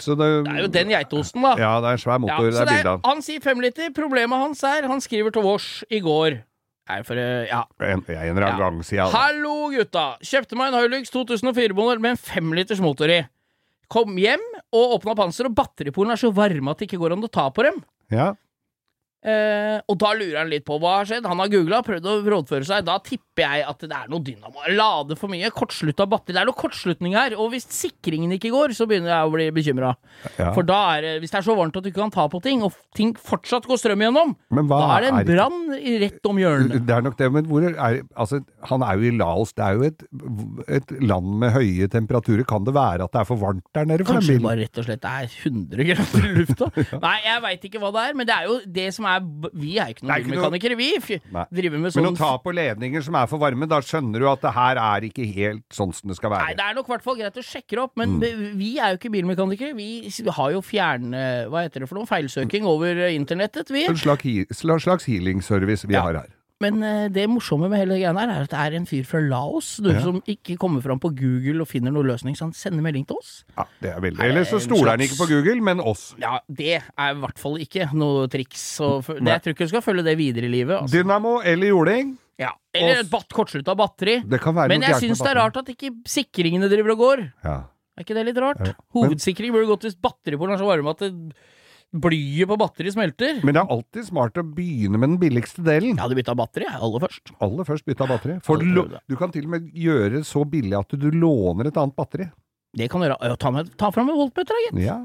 så det, det er jo den geitosten, da. Ja, det er en svær Ja, motor det er det er, av. han sier fem liter. Problemet hans er Han skriver til vårs i går. Nei, for eh, ja. En, en eller annen Ja. gang. Hallo, gutta! Kjøpte meg en Hilux 2004-modell med en femliters motor i. Kom hjem og åpna panser, og batteriporene er så varme at det ikke går an å ta på dem. Ja. Eh, og da lurer han litt på hva har skjedd. Han har googla, prøvd å rådføre seg. Da tipper jeg at det er noe dynamo. Lade for mye, kortslutta batteri. Det er noe kortslutning her. Og hvis sikringen ikke går, så begynner jeg å bli bekymra. Ja. For da er det, hvis det er så varmt at du ikke kan ta på ting, og ting fortsatt går strøm igjennom, da er det en brann rett om hjørnet. Det er nok det, men hvor er Altså, han er jo i Laos. Det er jo et, et land med høye temperaturer. Kan det være at det er for varmt der nede? Kanskje det bare rett og slett er 100 grader i lufta? Nei, jeg veit ikke hva det er, men det er jo det som er Vi er ikke noen er ikke noe- bilmekanikere, vi. F- Nei. Driver med Men sånn å ta på ledninger som er for varme, da skjønner du at det her er ikke helt sånn som det skal være. Nei, det er nok i hvert fall greit å sjekke opp, men Mm. vi er jo ikke bilmekanikere. Vi har jo fjern... Hva heter det for noe? Feilsøking over internettet, vi. En slags, slags healing-service vi Ja. har her. Men eh, det morsomme med hele greia her er at det er en fyr fra Laos du, Ja. som ikke kommer fram på Google og finner noen løsning, så han sender melding til oss. Ja, det er veldig Er Eller så stoler han ikke på Google, men oss. Ja, det er i hvert fall ikke noe triks. Og det, jeg tror ikke du skal følge det videre i livet. Altså. Dynamo eller jording, Ja. Eller et bat, kortslutta batteri. det kan være Men jeg syns det er rart at ikke sikringene driver og går. Ja. Er ikke det litt rart? Ja. Hovedsikring burde gått hvis batteriet på den er så varme at det blyet på batteriet smelter. Men det er alltid smart å begynne med den billigste delen. Jeg hadde bytta batteri, aller først. Aller først bytta batteri. For det. du kan til og med gjøre det så billig at du låner et annet batteri. Det kan du gjøre. Ja, Ta, med, ta fram en voltmeter, da, gitt. Ja.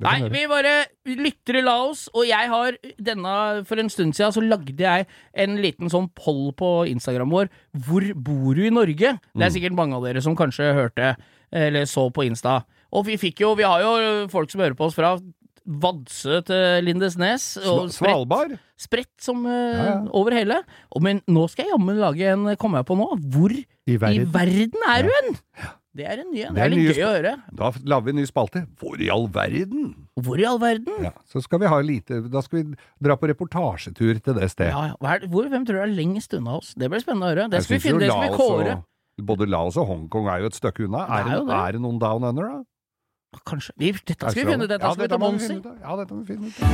Nei, du vi bare lytter i Laos, og jeg har denne For en stund siden så lagde jeg en liten sånn poll på Instagram vår. Hvor bor du i Norge? Det Mm. er sikkert mange av dere som kanskje hørte eller så på Insta. Og vi fikk jo Vi har jo folk som hører på oss fra Vadsø til Lindesnes. Og spredt, Svalbard? spredt som uh, Ja, ja. over hele. Og, men nå skal jeg jammen lage en, kommer jeg på nå. Hvor I i verden er ja. hen? Det er en ny en. Det Det er er litt gøy å høre. Da lager vi en ny spalte. Hvor i all verden? Hvor i all verden? Ja, så skal vi ha lite Da skal vi dra på reportasjetur til det stedet. Ja, ja. Er, hvor, hvem tror du er lengst unna oss? Det blir spennende å høre. Det skal vi finne, det skal vi kåre. Og, både Laos og Hongkong er jo et stykke unna. Det Er, er jo det, det. er det noen down under, da? Kanskje. Vi, dette skal vi finne ut. Dette ja, skal dette bånds finne ut. Ja, dette må vi finne ut av.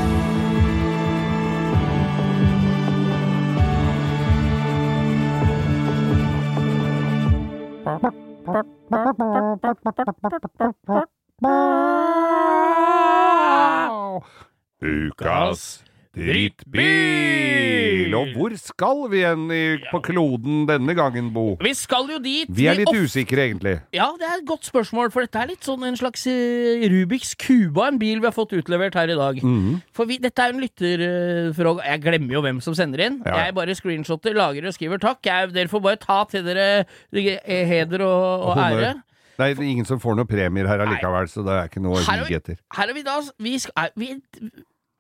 Ukas drittbil! Og hvor skal vi igjen på kloden denne gangen, Bo? Vi skal jo dit. Vi er litt vi usikre, egentlig. Ja, det er et godt spørsmål, for dette er litt sånn en slags eh, Rubiks kube av en bil vi har fått utlevert her i dag. Mhm. For vi, dette er en lytterfråga. Jeg glemmer jo hvem som sender inn. Ja. Jeg bare screenshotter, lagrer og skriver takk. Jeg, dere får bare ta til dere eh, heder og, og ære. Nei, det er ingen som får noen premier her allikevel, så det er ikke noe å hige etter. Her er vi da vi skal, er, vi,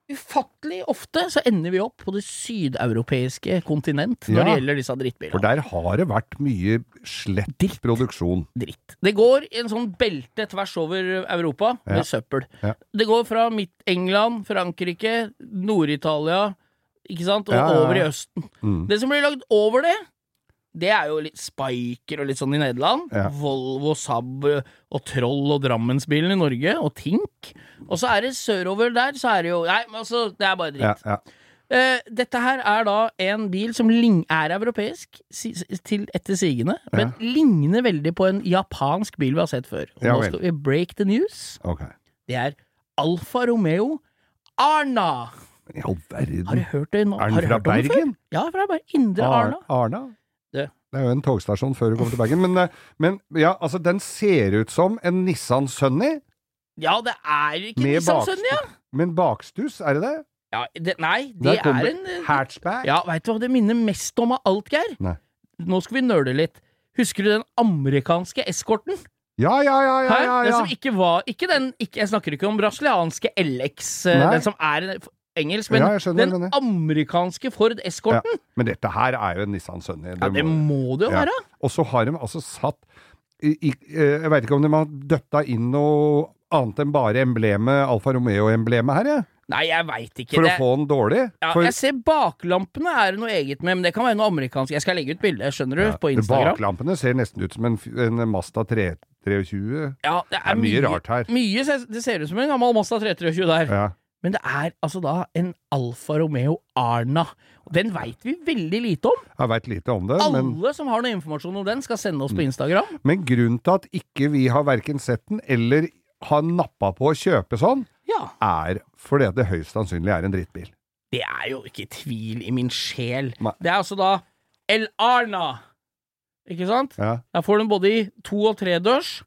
Ufattelig ofte så ender vi opp på det sydeuropeiske kontinent når Ja. det gjelder disse For der har det vært mye slett Dritt. produksjon. Dritt. Det går i en sånn belte tvers over Europa med Ja. søppel. Ja. Det går fra midt England, Frankrike, Nord-Italia, ikke sant, og over i Østen. Mm. Det som blir lagd over det, det er jo litt Spiker og litt sånn i Nederland. Ja. Volvo, Saab og Troll og Drammensbilen i Norge, og Tink. Og så er det sørover der, så er det jo Nei, men altså, det er bare dritt. ja. Eh, dette her er da en bil som er europeisk, si til etter sigende, men ligner veldig på en japansk bil vi har sett før. Og Ja nå skal vi break the news. Okay. Det er Alfa Romeo Arna. I all verden. Har du hørt det nå? Er den fra? Bergen? Ja, fra Bergen. Indre Ar Arna. Arna? Det. Det er jo en togstasjon før du kommer til Bergen. Men, eh, men ja, altså, den ser ut som en Nissan Sunny, Ja, det er ikke Nissan Sunny, ja. men bakstus, er det det? ja det, nei, det er en eh, hatchback. Ja, veit du hva det minner mest om av alt, Geir? Nei. Nå skal vi nøle litt. Husker du den amerikanske eskorten? Ja, ja, ja, ja, ja, ja, Den som ikke var ikke den, ikke, Jeg snakker ikke om brasilianske LX, eh, Nei. den som er engelsk, men Ja, den amerikanske Ford ja. Escorten. Men dette her er jo en Nissan Sunny. Ja, det må det jo Ja. være. Og så har de altså satt i, i, eh, Jeg veit ikke om de har døtta inn noe annet enn bare emblemet, Alfa Romeo-emblemet her, jeg. Nei, jeg veit ikke. For det, å få den dårlig. ja, For jeg ser baklampene er det noe eget med, men det kan være noe amerikansk. Jeg skal legge ut bilde, skjønner du, Ja, på Instagram. Baklampene ser nesten ut som en, en Masta 323. Ja, det Det er mye rart her. Mye, det ser ut som en gammel Masta 323 der. Ja. Men det er altså da en Alfa Romeo Arna. Og Den veit vi veldig lite om. Jeg veit lite om det, Alle men, som har noe informasjon om den, skal sende oss på Instagram. men grunnen til at ikke vi har verken sett den eller har nappa på å kjøpe sånn, Ja. er fordi det høyst sannsynlig er en drittbil. Det er jo ikke tvil i min sjel. Nei. Det er altså da El Arna. Ikke sant? Ja, Der får den både i to- og tredørs,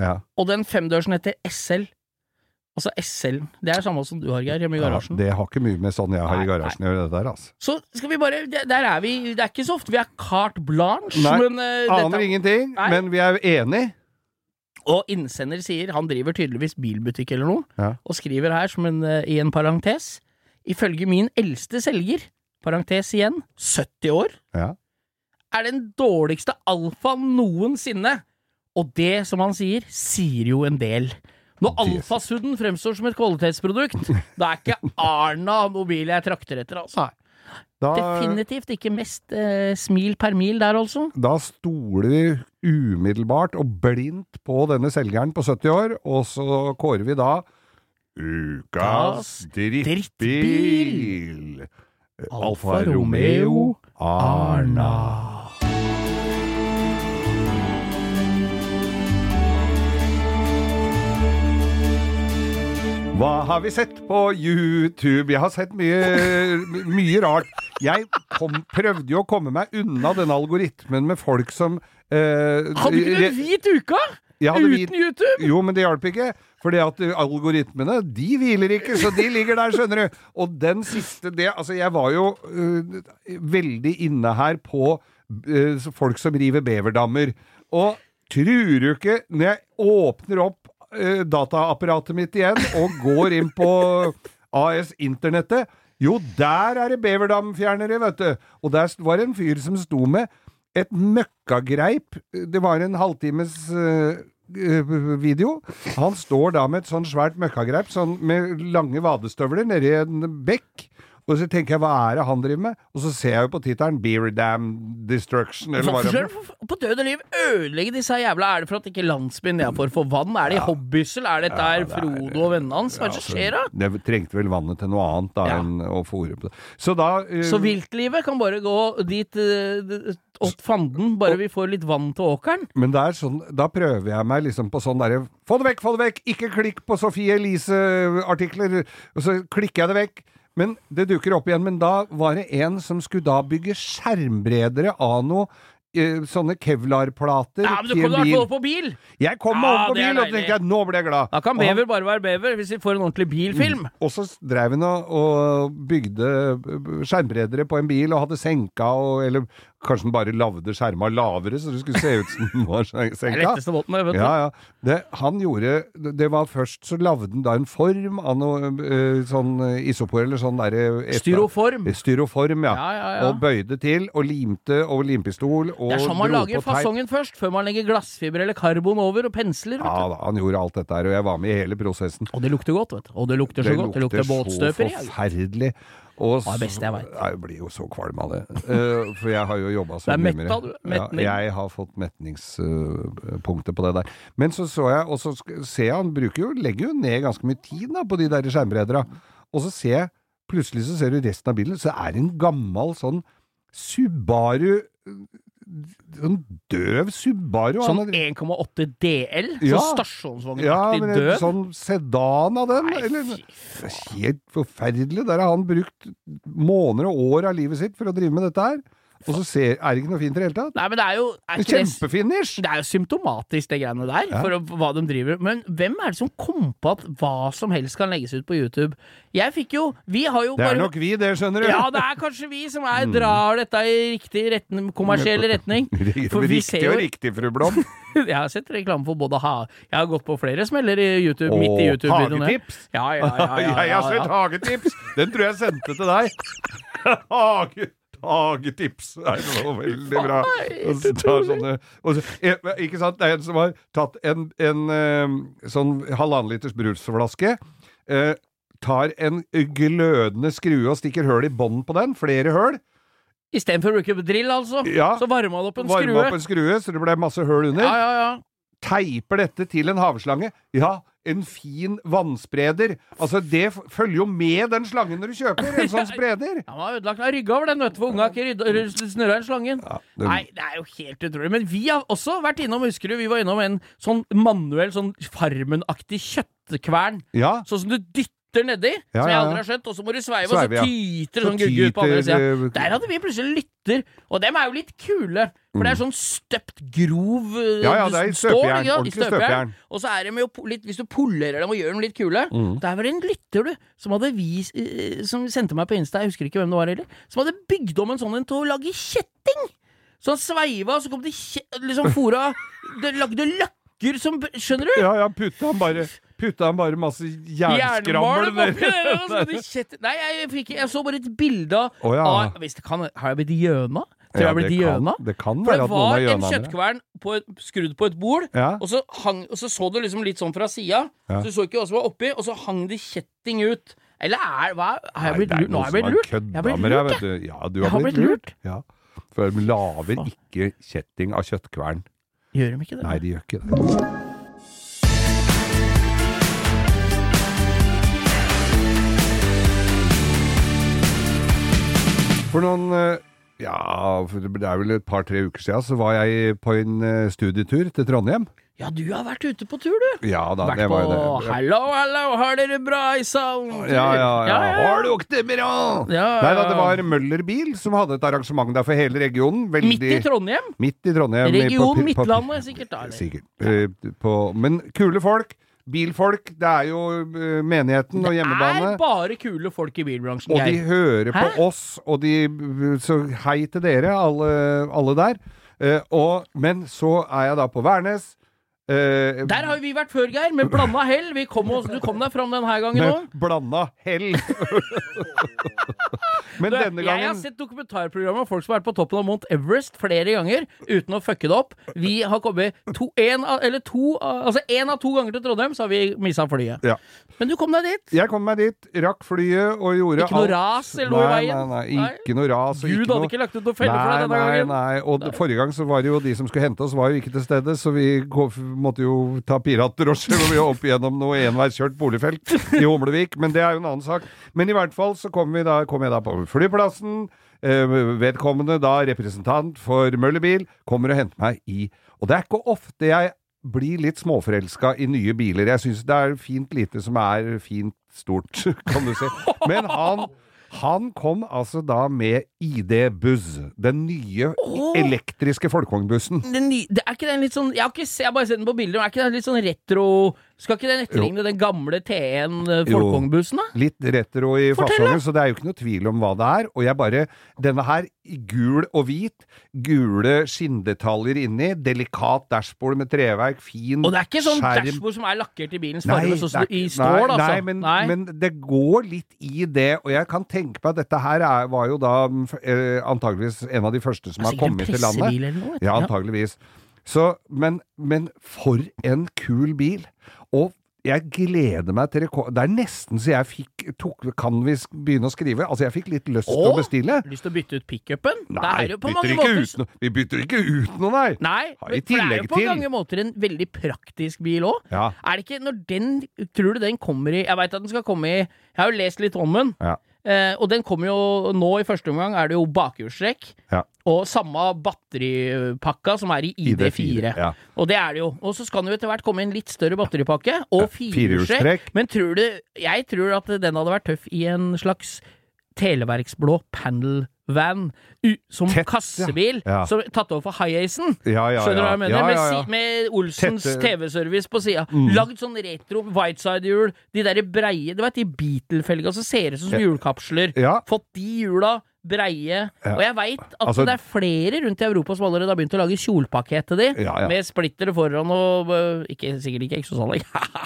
ja. og den femdørsen heter SL. Altså SL. Det er samme som du har, Geir, hjemme i ja garasjen. det har ikke mye med sånn jeg har Nei, i garasjen å gjøre, det der, altså. Så skal vi bare Der er vi Det er ikke så ofte vi er carte blanche, Nei, men uh, Aner dette, ingenting, Nei. men vi er enig. Og innsender sier Han driver tydeligvis bilbutikk eller noe, Ja. og skriver her som en, uh, i en parentes Ifølge min eldste selger, parentes igjen, 70 år, Ja. er den dårligste alfaen noensinne. Og det, som han sier, sier jo en del. Når alfasudden fremstår som et kvalitetsprodukt, da er ikke Arna mobil jeg trakter etter, altså. Da, Definitivt ikke mest eh, smil per mil der, altså. da stoler vi umiddelbart og blindt på denne selgeren på 70 år, og så kårer vi da Ukas drittbil! Alfa Romeo Arna. Hva har vi sett på YouTube? Jeg har sett mye, mye rart. Jeg kom, prøvde jo å komme meg unna denne algoritmen med folk som eh, Hadde ikke du en hvit uke? Uten hvit- YouTube? Jo, men det hjalp ikke. Fordi at uh, algoritmene, de hviler ikke, så de ligger der, skjønner du. Og den siste det, Altså, jeg var jo uh, veldig inne her på uh, folk som river beverdammer. Og tror du ikke, når jeg åpner opp uh, dataapparatet mitt igjen og går inn på AS Internettet jo, der er det beverdamfjernere, vet du. Og der var en fyr som sto med et møkkagreip. Det var en halvtimes eh, eh, video. Han står da med et sånn svært møkkagreip sånn med lange vadestøvler nedi en bekk. Og så tenker jeg, hva er det han driver med? Og så ser jeg jo på tittelen Beer Dam Destruction, eller hva det er. På død og liv ødelegge disse jævla Er det for at ikke landsbyen nedenfor får vann? Er det hobbyssel? Er dette Ja, det Frodo og vennene hans? Hva er det som skjer da? Altså, Det trengte vel vannet til noe annet da Ja. enn å fòre på det. Så da uh, Så viltlivet kan bare gå dit uh, åt fanden, bare vi får litt vann til åkeren? Men det er sånn, da prøver jeg meg liksom på sånn derre Få det vekk, få det vekk! Ikke klikk på Sofie Elise-artikler! Og så klikker jeg det vekk. Men det dukker opp igjen. Men da var det en som skulle da bygge skjermbredere av noe eh, sånne kevlarplater Ja, men du kom deg opp på bil! Jeg kom meg Ja, opp på bil, og tenkte jeg, nå ble jeg glad. Da kan bever han- bare være bever, hvis vi får en ordentlig bilfilm. Og så drev han og, og bygde skjermbredere på en bil og hadde senka og Eller kanskje han bare lagde skjerma lavere, så det skulle se ut som den var senka. måten, det, vet. Ja, ja. Det, han gjorde Det var først så lagde han da en form av noe eh, sånn eh, isopor eller sånn derre Styroform. Styroform, ja. Ja, ja, ja. Og bøyde til, og limte over limpistol, og Det er sånn man lager fasongen først, før man legger glassfiber eller karbon over og pensler. Vet Ja du. da, han gjorde alt dette her, og jeg var med i hele prosessen. Og det lukter godt, vet du. Og det lukter så godt. Det lukter båtstøper. så forferdelig. Og er det beste jeg veit. Jeg blir jo så kvalm av det. Uh, for jeg har jo jobba som er. Metning. Ja, jeg har fått metningspunktet på det der. Men så så jeg, og så ser jeg han bruker jo, legger jo ned ganske mye tid da, på de der skjermbredera. Og så ser jeg, plutselig så ser du resten av bilen, så er det en gammel sånn Subaru Sånn døv Subaru. Sånn 1,8 DL? Ja. Sånn ja, stasjonsvognaktig men en sånn sedan av den? Nei, eller? er helt forferdelig. Der har han brukt måneder og år av livet sitt for å drive med dette her. Og så ser, er det ikke noe fint i det hele tatt. Nei, men det er jo er En kjempefinish! det er jo symptomatisk, det greiene der, Ja. for å, hva de driver Men hvem er det som kom på at hva som helst kan legges ut på YouTube? Jeg fikk jo Vi har jo Det er bare nok vi, det, skjønner du. Ja, det er kanskje vi som er, drar dette i riktig retning, kommersiell retning. For vi ser Riktig jo og riktig, fru Blom. Jeg har sett reklame for både ha Jeg har gått på flere smeller i YouTube, midt i YouTube-videoene. hagetips. Ja, ja, ja, Jeg har sett hagetips! Den tror jeg sendte til deg. Hage, hagetips. Det er så veldig bra. Og så tar sånne, og så, eh, ikke sant? Det er en som har tatt en, en eh, sånn halvannen liters brusflaske. eh, tar en glødende skrue og stikker høl i bånden på den. Flere høl. Istedenfor å bruke drill, altså. Ja. Så varma det opp en skrue. opp en skrue, så det ble masse høl under. Ja, ja, ja. teiper dette til en havslange. Ja, en fin vannspreder. Altså, det følger jo med den slangen når du kjøper en sånn spreder. Han har ødelagt av rygga over den, vet du, for unga ikke snurra inn slangen. Ja, det- Nei, det er jo helt utrolig. Men vi har også vært innom, husker du, vi var innom en sånn manuell, sånn Farmen-aktig kjøttkvern. Ja, Sånn som du dytter nedi, Ja, som jeg aldri har skjønt, og så må du sveive, Sveive, og så tyter ja. sånn gugge ut på andre sida. eh, Der hadde vi plutselig lytter, og dem er jo litt kule. For det er sånn støpt grov eh, Mm. Ja, ja, det er i støpejern. Ordentlig støpejern. Og så er det jo litt, hvis du polerer dem og gjør dem litt kule Mm. Der var det en lytter, du, som hadde vis, eh, Som sendte meg på Insta, jeg husker ikke hvem det var heller, som hadde bygd om en sånn en til å lage kjetting! Så han sveiva, og så kom det liksom fora Det lagde løkker som Skjønner du? ja, ja putta han bare Putta han bare masse jernskrammel oppi der, Nei, jeg, fikk, jeg så bare et bilde av oh, ja. av- Hvis det kan Har jeg blitt gjøna? Tror jeg Ja, jeg blitt det kan-? Det kan være at noen var har en gjøna det. kjøttkvern på et, skrudd på et bord, Ja. og så, hang, og så så du liksom litt sånn fra sida. Ja. Så du så ikke hva som var oppi, og så hang det kjetting ut. Eller er hva, Har jeg blitt lurt? Nå har jeg blitt lurt. Jeg har blitt lurt, vet. Ja, du Jeg har blitt lurt. Ja. For de lager ikke kjetting av kjøttkvern. Gjør de ikke det? Nei, de gjør ikke det. For noen eh, Ja, det er vel et par-tre uker siden så var jeg på en eh, studietur til Trondheim. Ja, du har vært ute på tur, du. Ja da, Vært det var jo det. Hallo, hallo, har dere bra i salen? Ja, ja, ja. Har du du det bra? Ja, Nei da, det var Møller Bil som hadde et arrangement der for hele regionen. Veldig Midt i Trondheim? Midt i Trondheim. Region på- på- Midtlandet, sikkert. da? Sikkert. Eh, På, men kule folk. Bilfolk. Det er jo eh, menigheten og hjemmebane. Det er bare kule folk i bilbransjen, Og de hører hører på oss, og de Så hei til dere, alle, alle der. Uh, og, men så er jeg da på Værnes. Eh, Der har vi vært før, Geir, med blanda hell. Vi kom oss, du kom deg fram denne gangen òg. blanda hell. Men Du, denne Jeg har sett dokumentarprogrammer om folk som har vært på toppen av Mount Everest flere ganger uten å fucke det opp. Vi har kommet to, en, eller to, altså én av to ganger til Trondheim, så har vi missa flyet. Ja. Men du kom deg dit. Jeg kom meg dit, rakk flyet og gjorde Ikke noe ras eller noe i veien? Nei, nei, ikke noe ras. Gud hadde noe... ikke lagt ut noen feller for deg denne nei, gangen. Nei, og nei. forrige gang så var det jo de som skulle hente oss, var jo ikke til stede, så vi måtte jo ta piratdrosje og vi opp gjennom noe enveiskjørt boligfelt i Humlevik, men det er jo en annen sak. Men i hvert fall så kom, da, kom jeg da på flyplassen. Eh, vedkommende da representant for Møllerbil kommer og henter meg i Og det er ikke ofte jeg blir litt småforelska i nye biler. Jeg syns det er fint lite som er fint stort, kan du si. Men han han kom altså da med ID Buzz, den nye oh! elektriske folkevognbussen. Det er ikke den litt sånn Jeg har, ikke, jeg har bare sett den på bilder, men er ikke den litt sånn retro Skal ikke den etterligne den gamle T1 eh, folkevognbussen, da? Litt retro i fasongen, så det er jo ikke noe tvil om hva det er. Og jeg bare Denne her gul og hvit, gule skinndetaljer inni, delikat dashbord med treverk, fin Og det er ikke sånn skjerm. dashbord som er lakkert i bilens Nei, farge, sånn i stål, nei, altså. Nei, men, men det går litt i det, og jeg kan tenke på at dette her er, var jo da eh, antageligvis en av de første som har kommet til landet. pressebil eller noe. Ja, antageligvis. Så, men, men for en kul bil. Og jeg gleder meg til rekord... Det er nesten så jeg fikk tok, Kan vi begynne å skrive? Altså, jeg fikk litt lyst til å bestille. Lyst til å bytte ut pickupen? Nei, er på bytter måter noe, vi bytter ikke ut noe, nei! Nei, men- for det er jo på til- mange måter en veldig praktisk bil òg. Ja. Er det ikke når den Tror du den kommer i Jeg veit at den skal komme i Jeg har jo lest litt om den. Ja. Eh, og den kommer jo nå i første omgang, er det jo bakhjulstrekk. Ja. Og samme batteripakka som er i ID4. ja. Og det er det jo. Og så skal det jo etter hvert komme en litt større batteripakke, og firehjulstrekk. Men tror du Jeg tror at den hadde vært tøff i en slags televerksblå panel van som Tett, kassebil, Ja. som tatt over for High-Acen. Ja, ja, Skjønner du hva jeg mener? Ja, Med, ja, ja. si- med Olsens TV-service på sida. Mm. Lagd sånn retro whiteside-hjul, de derre breie Du veit de Beatle-felga som ser ut som Ja. hjulkapsler. Ja. Fått de hjula breie. Ja. Og jeg veit at Altså- det er flere rundt i Europa som allerede har begynt å lage kjolpakke til de. Ja, ja. Med splitter foran og øh, ikke, Sikkert ikke eksosanlegg,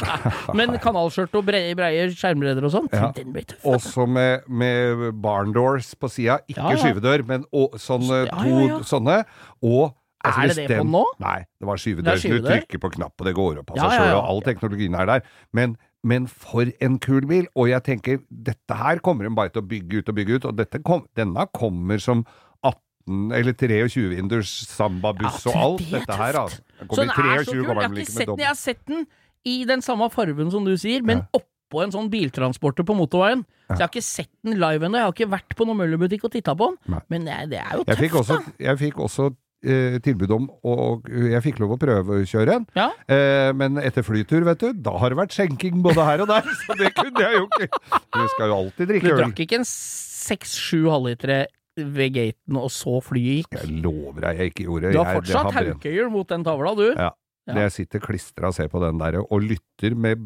men kanalskjørt og breie, breie skjermbredder og sånt. Den blir tøff. Også med, med barn doors på sida. Ikke skyvedør, men og, sånne to ja, ja. sånne. Og altså, Er det det på nå? Nei, det var skyvedør. Du trykker på knapp, og det går opp av seg sjøl, og all teknologien er der. Men, men for en kul bil! Og jeg tenker, dette her kommer de bare til å bygge ut og bygge ut, og kom, denne kommer som 18 eller 23-vinders sambabuss Ja, og alt det dette her, altså. Den Så den er så kul. Jeg har ikke sett den. Jeg har sett den i den samme fargen som du sier, men oppå en sånn biltransporter på motorveien. Så jeg har ikke sett den live ennå. Jeg har ikke vært på noen møllerbutikk og titta på den. Nei. Men det det er jo Jeg tøft, fikk også, jeg fikk også tilbud om og Jeg fikk lov å prøvekjøre en. Ja. Eh, men etter flytur, vet du, da har det vært skjenking både her og der. Så det kunne jeg jo ikke. Du skal jo alltid Du drikke øl. drakk ikke en seks-sju halvlitere ved gaten, og så flyet gikk? Jeg lover deg jeg ikke gjorde. Du har fortsatt haukøyer mot den tavla, du. Ja. Ja. Jeg sitter klistra og ser på den der og lytter med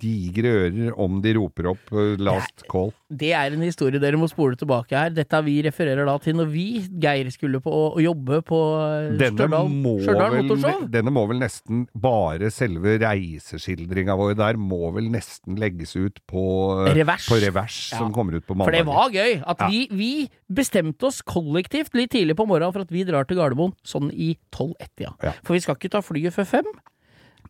digre ører om de roper opp eh, 'last call'. Det er en historie dere må spole tilbake her. Dette vi refererer da til når vi, Geir, skulle på å jobbe på eh, Denne Stjørdal Motorshow. denne må vel nesten bare selve reiseskildringa vår der må vel nesten legges ut på eh, Revers. på revers Ja. som kommer ut på mandag. For det var gøy at Ja. vi, vi bestemte oss kollektivt litt tidlig på morgenen for at vi drar til Gardermoen sånn i 12-1-tida. Ja. For vi skal ikke ta flyet før fem.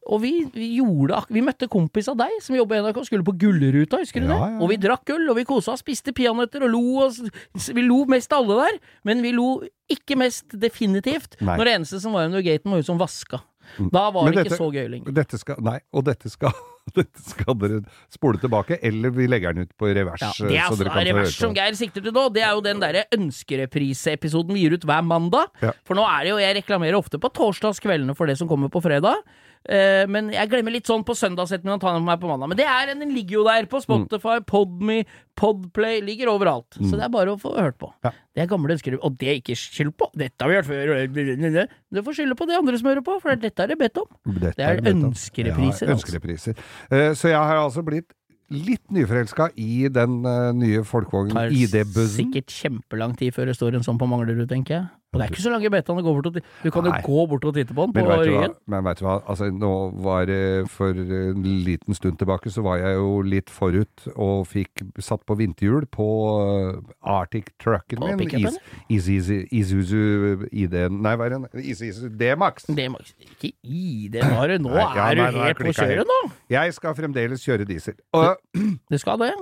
Og vi, vi gjorde Vi møtte kompis av deg som jobber i NRK, skulle på Gullruta, husker du Ja, det? ja. Og vi drakk øl, og vi kosa oss, spiste peanøtter og lo. Og, vi lo mest alle der, men vi lo ikke mest definitivt Nei. når det eneste som var under gaten, var hun som vaska. Da var Men det dette- ikke så gøy lenger. Dette skal, nei, og dette skal, skal dere spole tilbake, eller vi legger den ut på revers. Ja, eh, det er så altså revers som. Geir sikter til nå. Det er jo den derre ønskerepriseepisoden vi gir ut hver mandag. Ja. For nå er det jo Jeg reklamerer ofte på torsdagskveldene for det som kommer på fredag. Eh, men jeg glemmer litt sånn på søndagsettermiddagen å ta den med meg på mandag. Men det er den ligger jo der på Spotify, Podme, Podplay. Ligger overalt. Så det er bare å få hørt på. Ja. Det er gamle ønsker. Og det er ikke skyld på. Dette har vi hørt før. Du får skylde på de andre som hører på, for dette er det bedt om. Dette Det er ønskerepriser, Ja, altså. ønskerepriser. Eh, så jeg har altså blitt litt nyforelska i den uh, nye Folkvogn ID-bussen. sikkert kjempelang tid før det står en sånn på Manglerud, tenker jeg. Og det er ikke så lange betaene å gå bort og Du kan jo gå bort og titte på den på Men vet, du hva, ryggen. men veit du hva, altså nå var det for en liten stund tilbake så var jeg jo litt forut og fikk satt på vinterhjul på uh, Arctic Trucken På min. pickupen? Is- Isuzu Isuzu ID Nei, hva er det? Isuzu D-Max. Må ikke ID, nå. er det- Nei, ja, er du nei, helt på kjøret nå. Jeg skal fremdeles kjøre diesel. Og, Du skal det?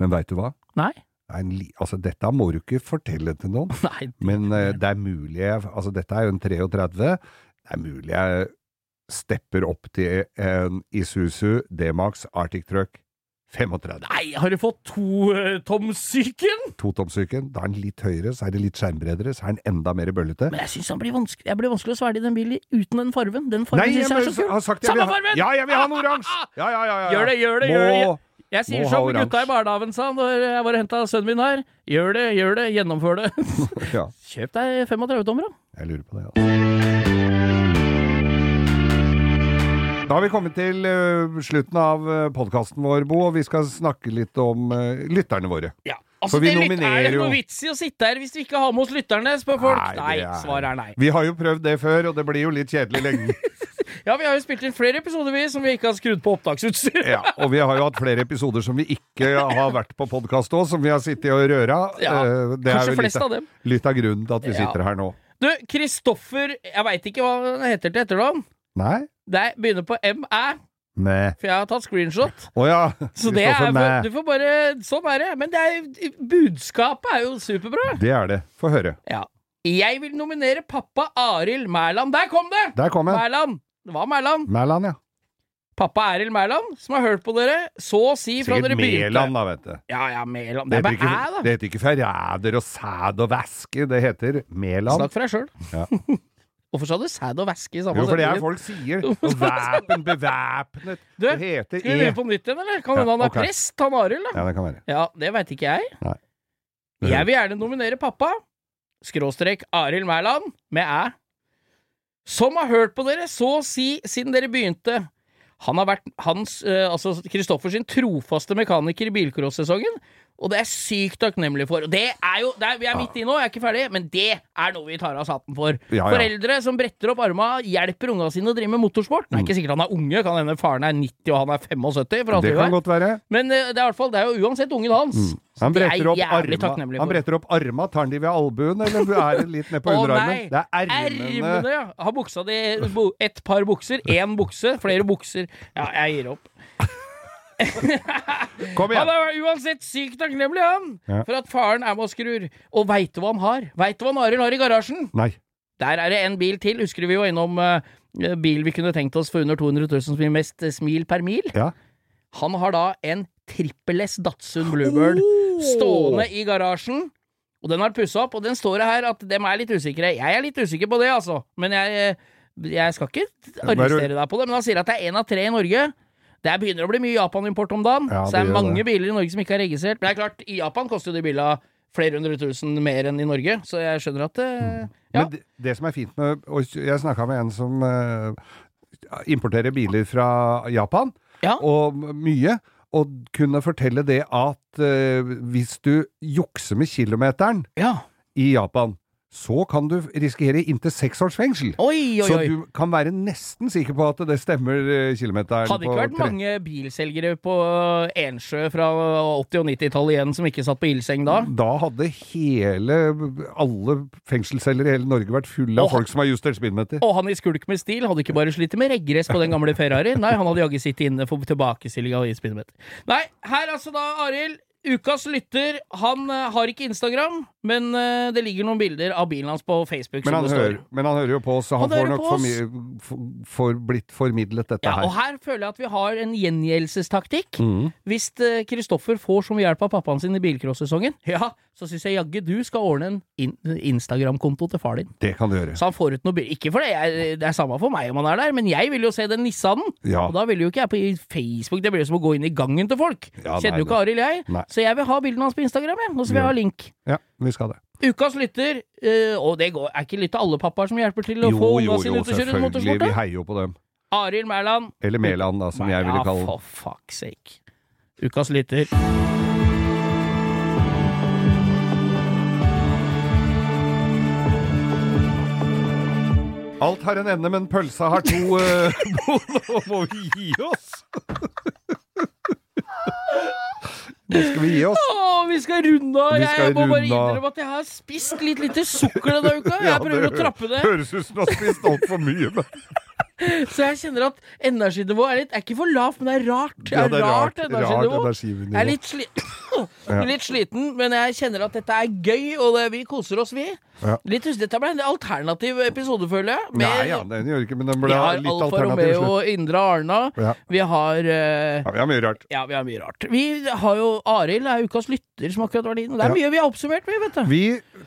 men veit du hva? Nei. Det en li- Altså, dette må du ikke fortelle til noen. Nei. Men uh, det er mulig jeg Altså, dette er jo en 33. Det er mulig jeg stepper opp til en Isuzu D-Max Arctic Truck 35. Nei, har du fått to uh, tomsyken? Totomsyken. Da er den litt høyere, så er det litt skjermbredere, så er den enda mer bøllete. Men jeg syns den blir vanskelig Jeg blir vanskelig å svelge den bilen uten den farven. Den farven Nei, syns jeg er så kul. Samme farven! Ja, jeg vil ha den oransje! Ja, ja, ja, ja. Gjør det, gjør det, Må, gjør det. Jeg sier som gutta i barnehagen sa når jeg var og henta sønnen min her. Gjør det, gjør det, gjennomfør det. Ja, Kjøp deg 35-tommer, da. jeg lurer på det. Altså. Da har vi kommet til uh, slutten av uh, podkasten vår, Bo, og vi skal snakke litt om uh, lytterne våre. Ja. Altså, vi det er det noe vits i å sitte her hvis vi ikke har med oss lytterne, spør folk? Nei, Nei, er- svaret er nei. Vi har jo prøvd det før, og det blir jo litt kjedelig lenge. Ja, vi har jo spilt inn flere episoder vi som vi ikke har skrudd på opptaksutstyr. Ja, og vi har jo hatt flere episoder som vi ikke har vært på podkast òg, som vi har sittet og røra. Ja, Eh, det er jo flest litt, av dem. litt av grunnen til at vi Ja. sitter her nå. Du, Kristoffer Jeg veit ikke hva han heter til etternavn. Nei? Det begynner på Mæ, Nei. for jeg har tatt screenshot. Oh, ja. Så det er, du får bare Sånn er det. Men det er, budskapet er jo superbra. Det er det. Få høre. Ja. Jeg vil nominere pappa Arild Mæland. Der kom det! Der kom. Mæland. Det var Mæland. Mæland, ja. Pappa Eril Mæland, som har hørt på dere så å si fra Sikkert dere begynte. Mæland, da, vet du. Ja, ja, Mæland. Det Det er heter, æ, ikke, da. det heter ikke forræder og sæd og væske, det heter Mæland. Snakk for deg sjøl. Ja. Hvorfor sa du sæd og væske i samme Jo, for det er setning? folk sier. Og væpen, bevæpnet. Du, Det heter Skal vi E. begynne på nytt igjen, eller? Kan Ja, han er okay. prest, han Arild? Ja, det kan være. Ja, det veit ikke jeg. Nei. Jeg vil gjerne nominere pappa, skråstrek Arild Mæland, med æ, som har hørt på dere så å si siden dere begynte. Han har vært hans, eh, altså Kristoffer trofaste mekaniker i bilcross-sesongen, og det er sykt takknemlig for. Og det er jo, det er, Vi er midt i nå, jeg er ikke ferdig, men det er noe vi tar av saten for. Ja, ja. Foreldre som bretter opp arma, hjelper unga sine å drive med motorsport. Det er ikke sikkert han er unge, kan hende faren er 90 og han er 75. For Det kan godt være. Men eh, det er, fall, det er jo uansett ungen hans. Mm. Han er bretter opp arma, han bretter opp arma. Tar han de ved albuen, eller er det litt ned på underarmen? Det er ermene. Ermene, ja. Har buksa di Et ett par bukser, én bukse, flere bukser. Ja, jeg gir opp. Kom Han igjen! er uansett sykt takknemlig, han, Ja. for at faren er med og skrur. Og veit du hva han har? Veit du hva Arild har i garasjen? Nei. Der er det en bil til. Husker du vi var innom uh, bil vi kunne tenkt oss for under 200 000 som gir mest eh, smil per mil? Ja. Han har da en trippel S Datsun Bluebird stående i garasjen. Og den har pussa opp, og den står det her at dem er litt usikre. Jeg er litt usikker på det, altså. Men jeg, jeg skal ikke arrestere deg på det. Men han sier at det er én av tre i Norge. Det begynner å bli mye Japan-import om dagen. Ja, så det er mange det. biler i Norge som ikke er registrert. Men det er klart, i Japan koster jo de bilene flere hundre tusen mer enn i Norge, så jeg skjønner at det, Ja. Men det, det som er fint med og Jeg snakka med en som uh, importerer biler fra Japan, Ja. og mye. Og kunne fortelle det at uh, hvis du jukser med kilometeren ja. i Japan, så kan du risikere inntil seks års fengsel. Oi, oi, Så du kan være nesten sikker på at det stemmer eh, kilometeren. Hadde ikke vært tre- mange bilselgere på Ensjø fra 80- og 90-tallet igjen som ikke satt på ildseng da? Da hadde hele, alle fengselsceller i hele Norge vært fulle av og folk som har justert speedometer. Og han i skulk med stil hadde ikke bare slitt med reggress på den gamle Ferrari. Nei, han hadde jaggu sittet inne for tilbakestilling av speedometer. Nei, her altså da, Arild. Ukas lytter, han eh, har ikke Instagram, men eh, det ligger noen bilder av bilen hans på Facebook. Men som han, hører, men han hører jo på oss, så han, Han får nok for for, blitt formidlet dette Ja, og her. her føler jeg at vi har en gjengjeldelsestaktikk. Mm. Hvis eh, Kristoffer får mye hjelp av pappaen sin i bilcross-sesongen, ja, så syns jeg jaggu du skal ordne en in Instagram-konto til far din. Det kan du gjøre. Så han får ut noe bil. Ikke for det, jeg, det er samme for meg om han er der, men jeg vil jo se den Nissanen. Ja. Og da vil jo ikke jeg på Facebook, det blir som å gå inn i gangen til folk. Ja, Kjenner jo ikke Arild, jeg. Nei. Så jeg vil ha bildene hans på Instagram, jeg. Og så vil jeg ha link. ja, vi skal det. Ukas lytter, eh, og det går, er ikke litt av alle pappaer som hjelper til å Jo, få unga sine ut og kjøre selvfølgelig. Vi heier jo på dem. Arild Mæland. Eller Mæland, da, som jeg ville kalle den. for fuck's sake. Ukas lytter. Alt har en ende, men pølsa har to Uh, Nå må vi gi oss! Nå skal vi gi oss. Åh, vi skal runde av! Jeg, jeg må bare runde innrømme at jeg har spist litt lite sukker denne uka. Jeg Ja, prøver å trappe det. Høres ut som du har spist altfor mye. Men Så jeg kjenner at energinivået er litt Er ikke for lavt, men det er rart. Det Ja, det er rart, rart, rart energinivå. energinivå. Jeg er litt, sli litt sliten, men jeg kjenner at dette er gøy, og det, vi koser oss, vi. Ja. Litt, dette ble en alternativ episode, føler jeg. med- Nei, ja, den gjør ikke Men den vi ble har alternativ. Alfa har Alfa Romeo, og Indre Arna. Ja. Vi har uh, Ja, vi har mye rart. Ja, vi har mye rart. Vi har jo Arild er ukas lytter som akkurat var din. Det er Ja. mye vi har oppsummert, vi, vet du. Vi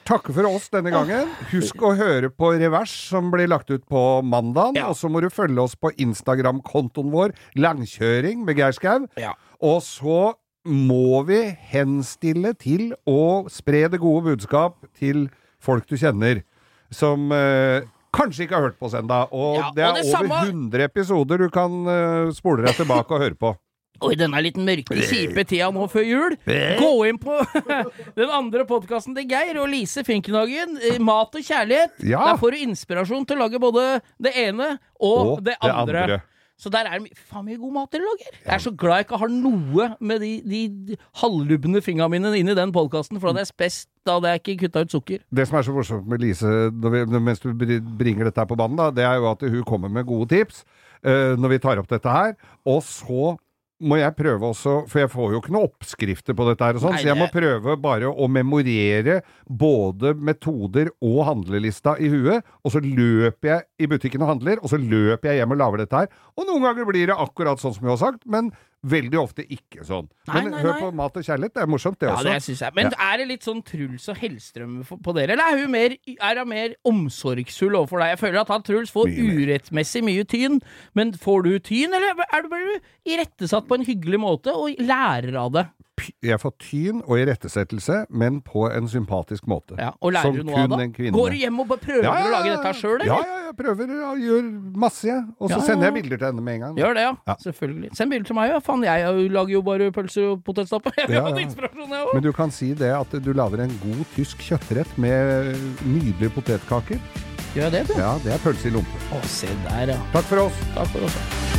takker for oss denne gangen. Husk å høre på Revers, som blir lagt ut på mandag. Ja. Og så må du følge oss på Instagram-kontoen vår, Langkjøring med Geir Skau. Ja. Og så må vi henstille til å spre det gode budskap til folk du kjenner, som eh, kanskje ikke har hørt på oss ennå. Og Ja, det er og det over samme- 100 episoder du kan eh, spole deg tilbake og høre på. Og i denne litt mørke, kjipe tida nå før jul, gå inn på den andre podkasten til Geir og Lise Finknagen, eh, Mat og kjærlighet. Ja. Der får du inspirasjon til å lage både det ene og, Og det, det andre. andre. Så der er det faen mye god mat dere lager. Jeg er så glad jeg ikke har noe med de, de halvlubne fingra mine inn i den podkasten, for da hadde jeg spest, da hadde jeg ikke kutta ut sukker. Det som er så morsomt med Lise vi, mens du bringer dette her på banen, da, det er jo at hun kommer med gode tips uh, når vi tar opp dette her. Og så må jeg prøve også, for jeg får jo ikke noen oppskrifter på dette her og sånn, så jeg må prøve bare å memorere både metoder og handlelista i huet, og så løper jeg i butikken og handler, og så løper jeg hjem og lager dette her. Og noen ganger blir det akkurat sånn som jeg har sagt, men veldig ofte ikke sånn. Nei, Men nei, hør nei. på Mat og kjærlighet, det er morsomt det Ja, også. det synes jeg. Men er det litt sånn Truls og Hellstrøm på dere, eller er hun mer, er hun mer omsorgsfull overfor deg? Jeg føler at han Truls får Mye urettmessig mye tyn, men får du tyn, eller er du bare irettesatt på en hyggelig måte og lærer av det? Jeg får tyn og irettesettelse, men på en sympatisk måte. Ja, og lærer Som du noe av det? Går du hjem og prøver Ja, ja, å lage dette sjøl, Ja, eller? ja, jeg prøver og gjør masse, jeg. Og så Ja, ja, sender jeg bilder til henne med en gang. Gjør det, ja. Ja. Selvfølgelig. Send bilder til meg, ja. Faen, jeg lager jo bare pølser og potetstappe. Ja, ja. Men du kan si det at du lager en god tysk kjøttrett med nydelige potetkaker. Gjør jeg det, du? Ja, det er pølse i lompe. Å, se der, ja. Takk for oss. Takk for oss.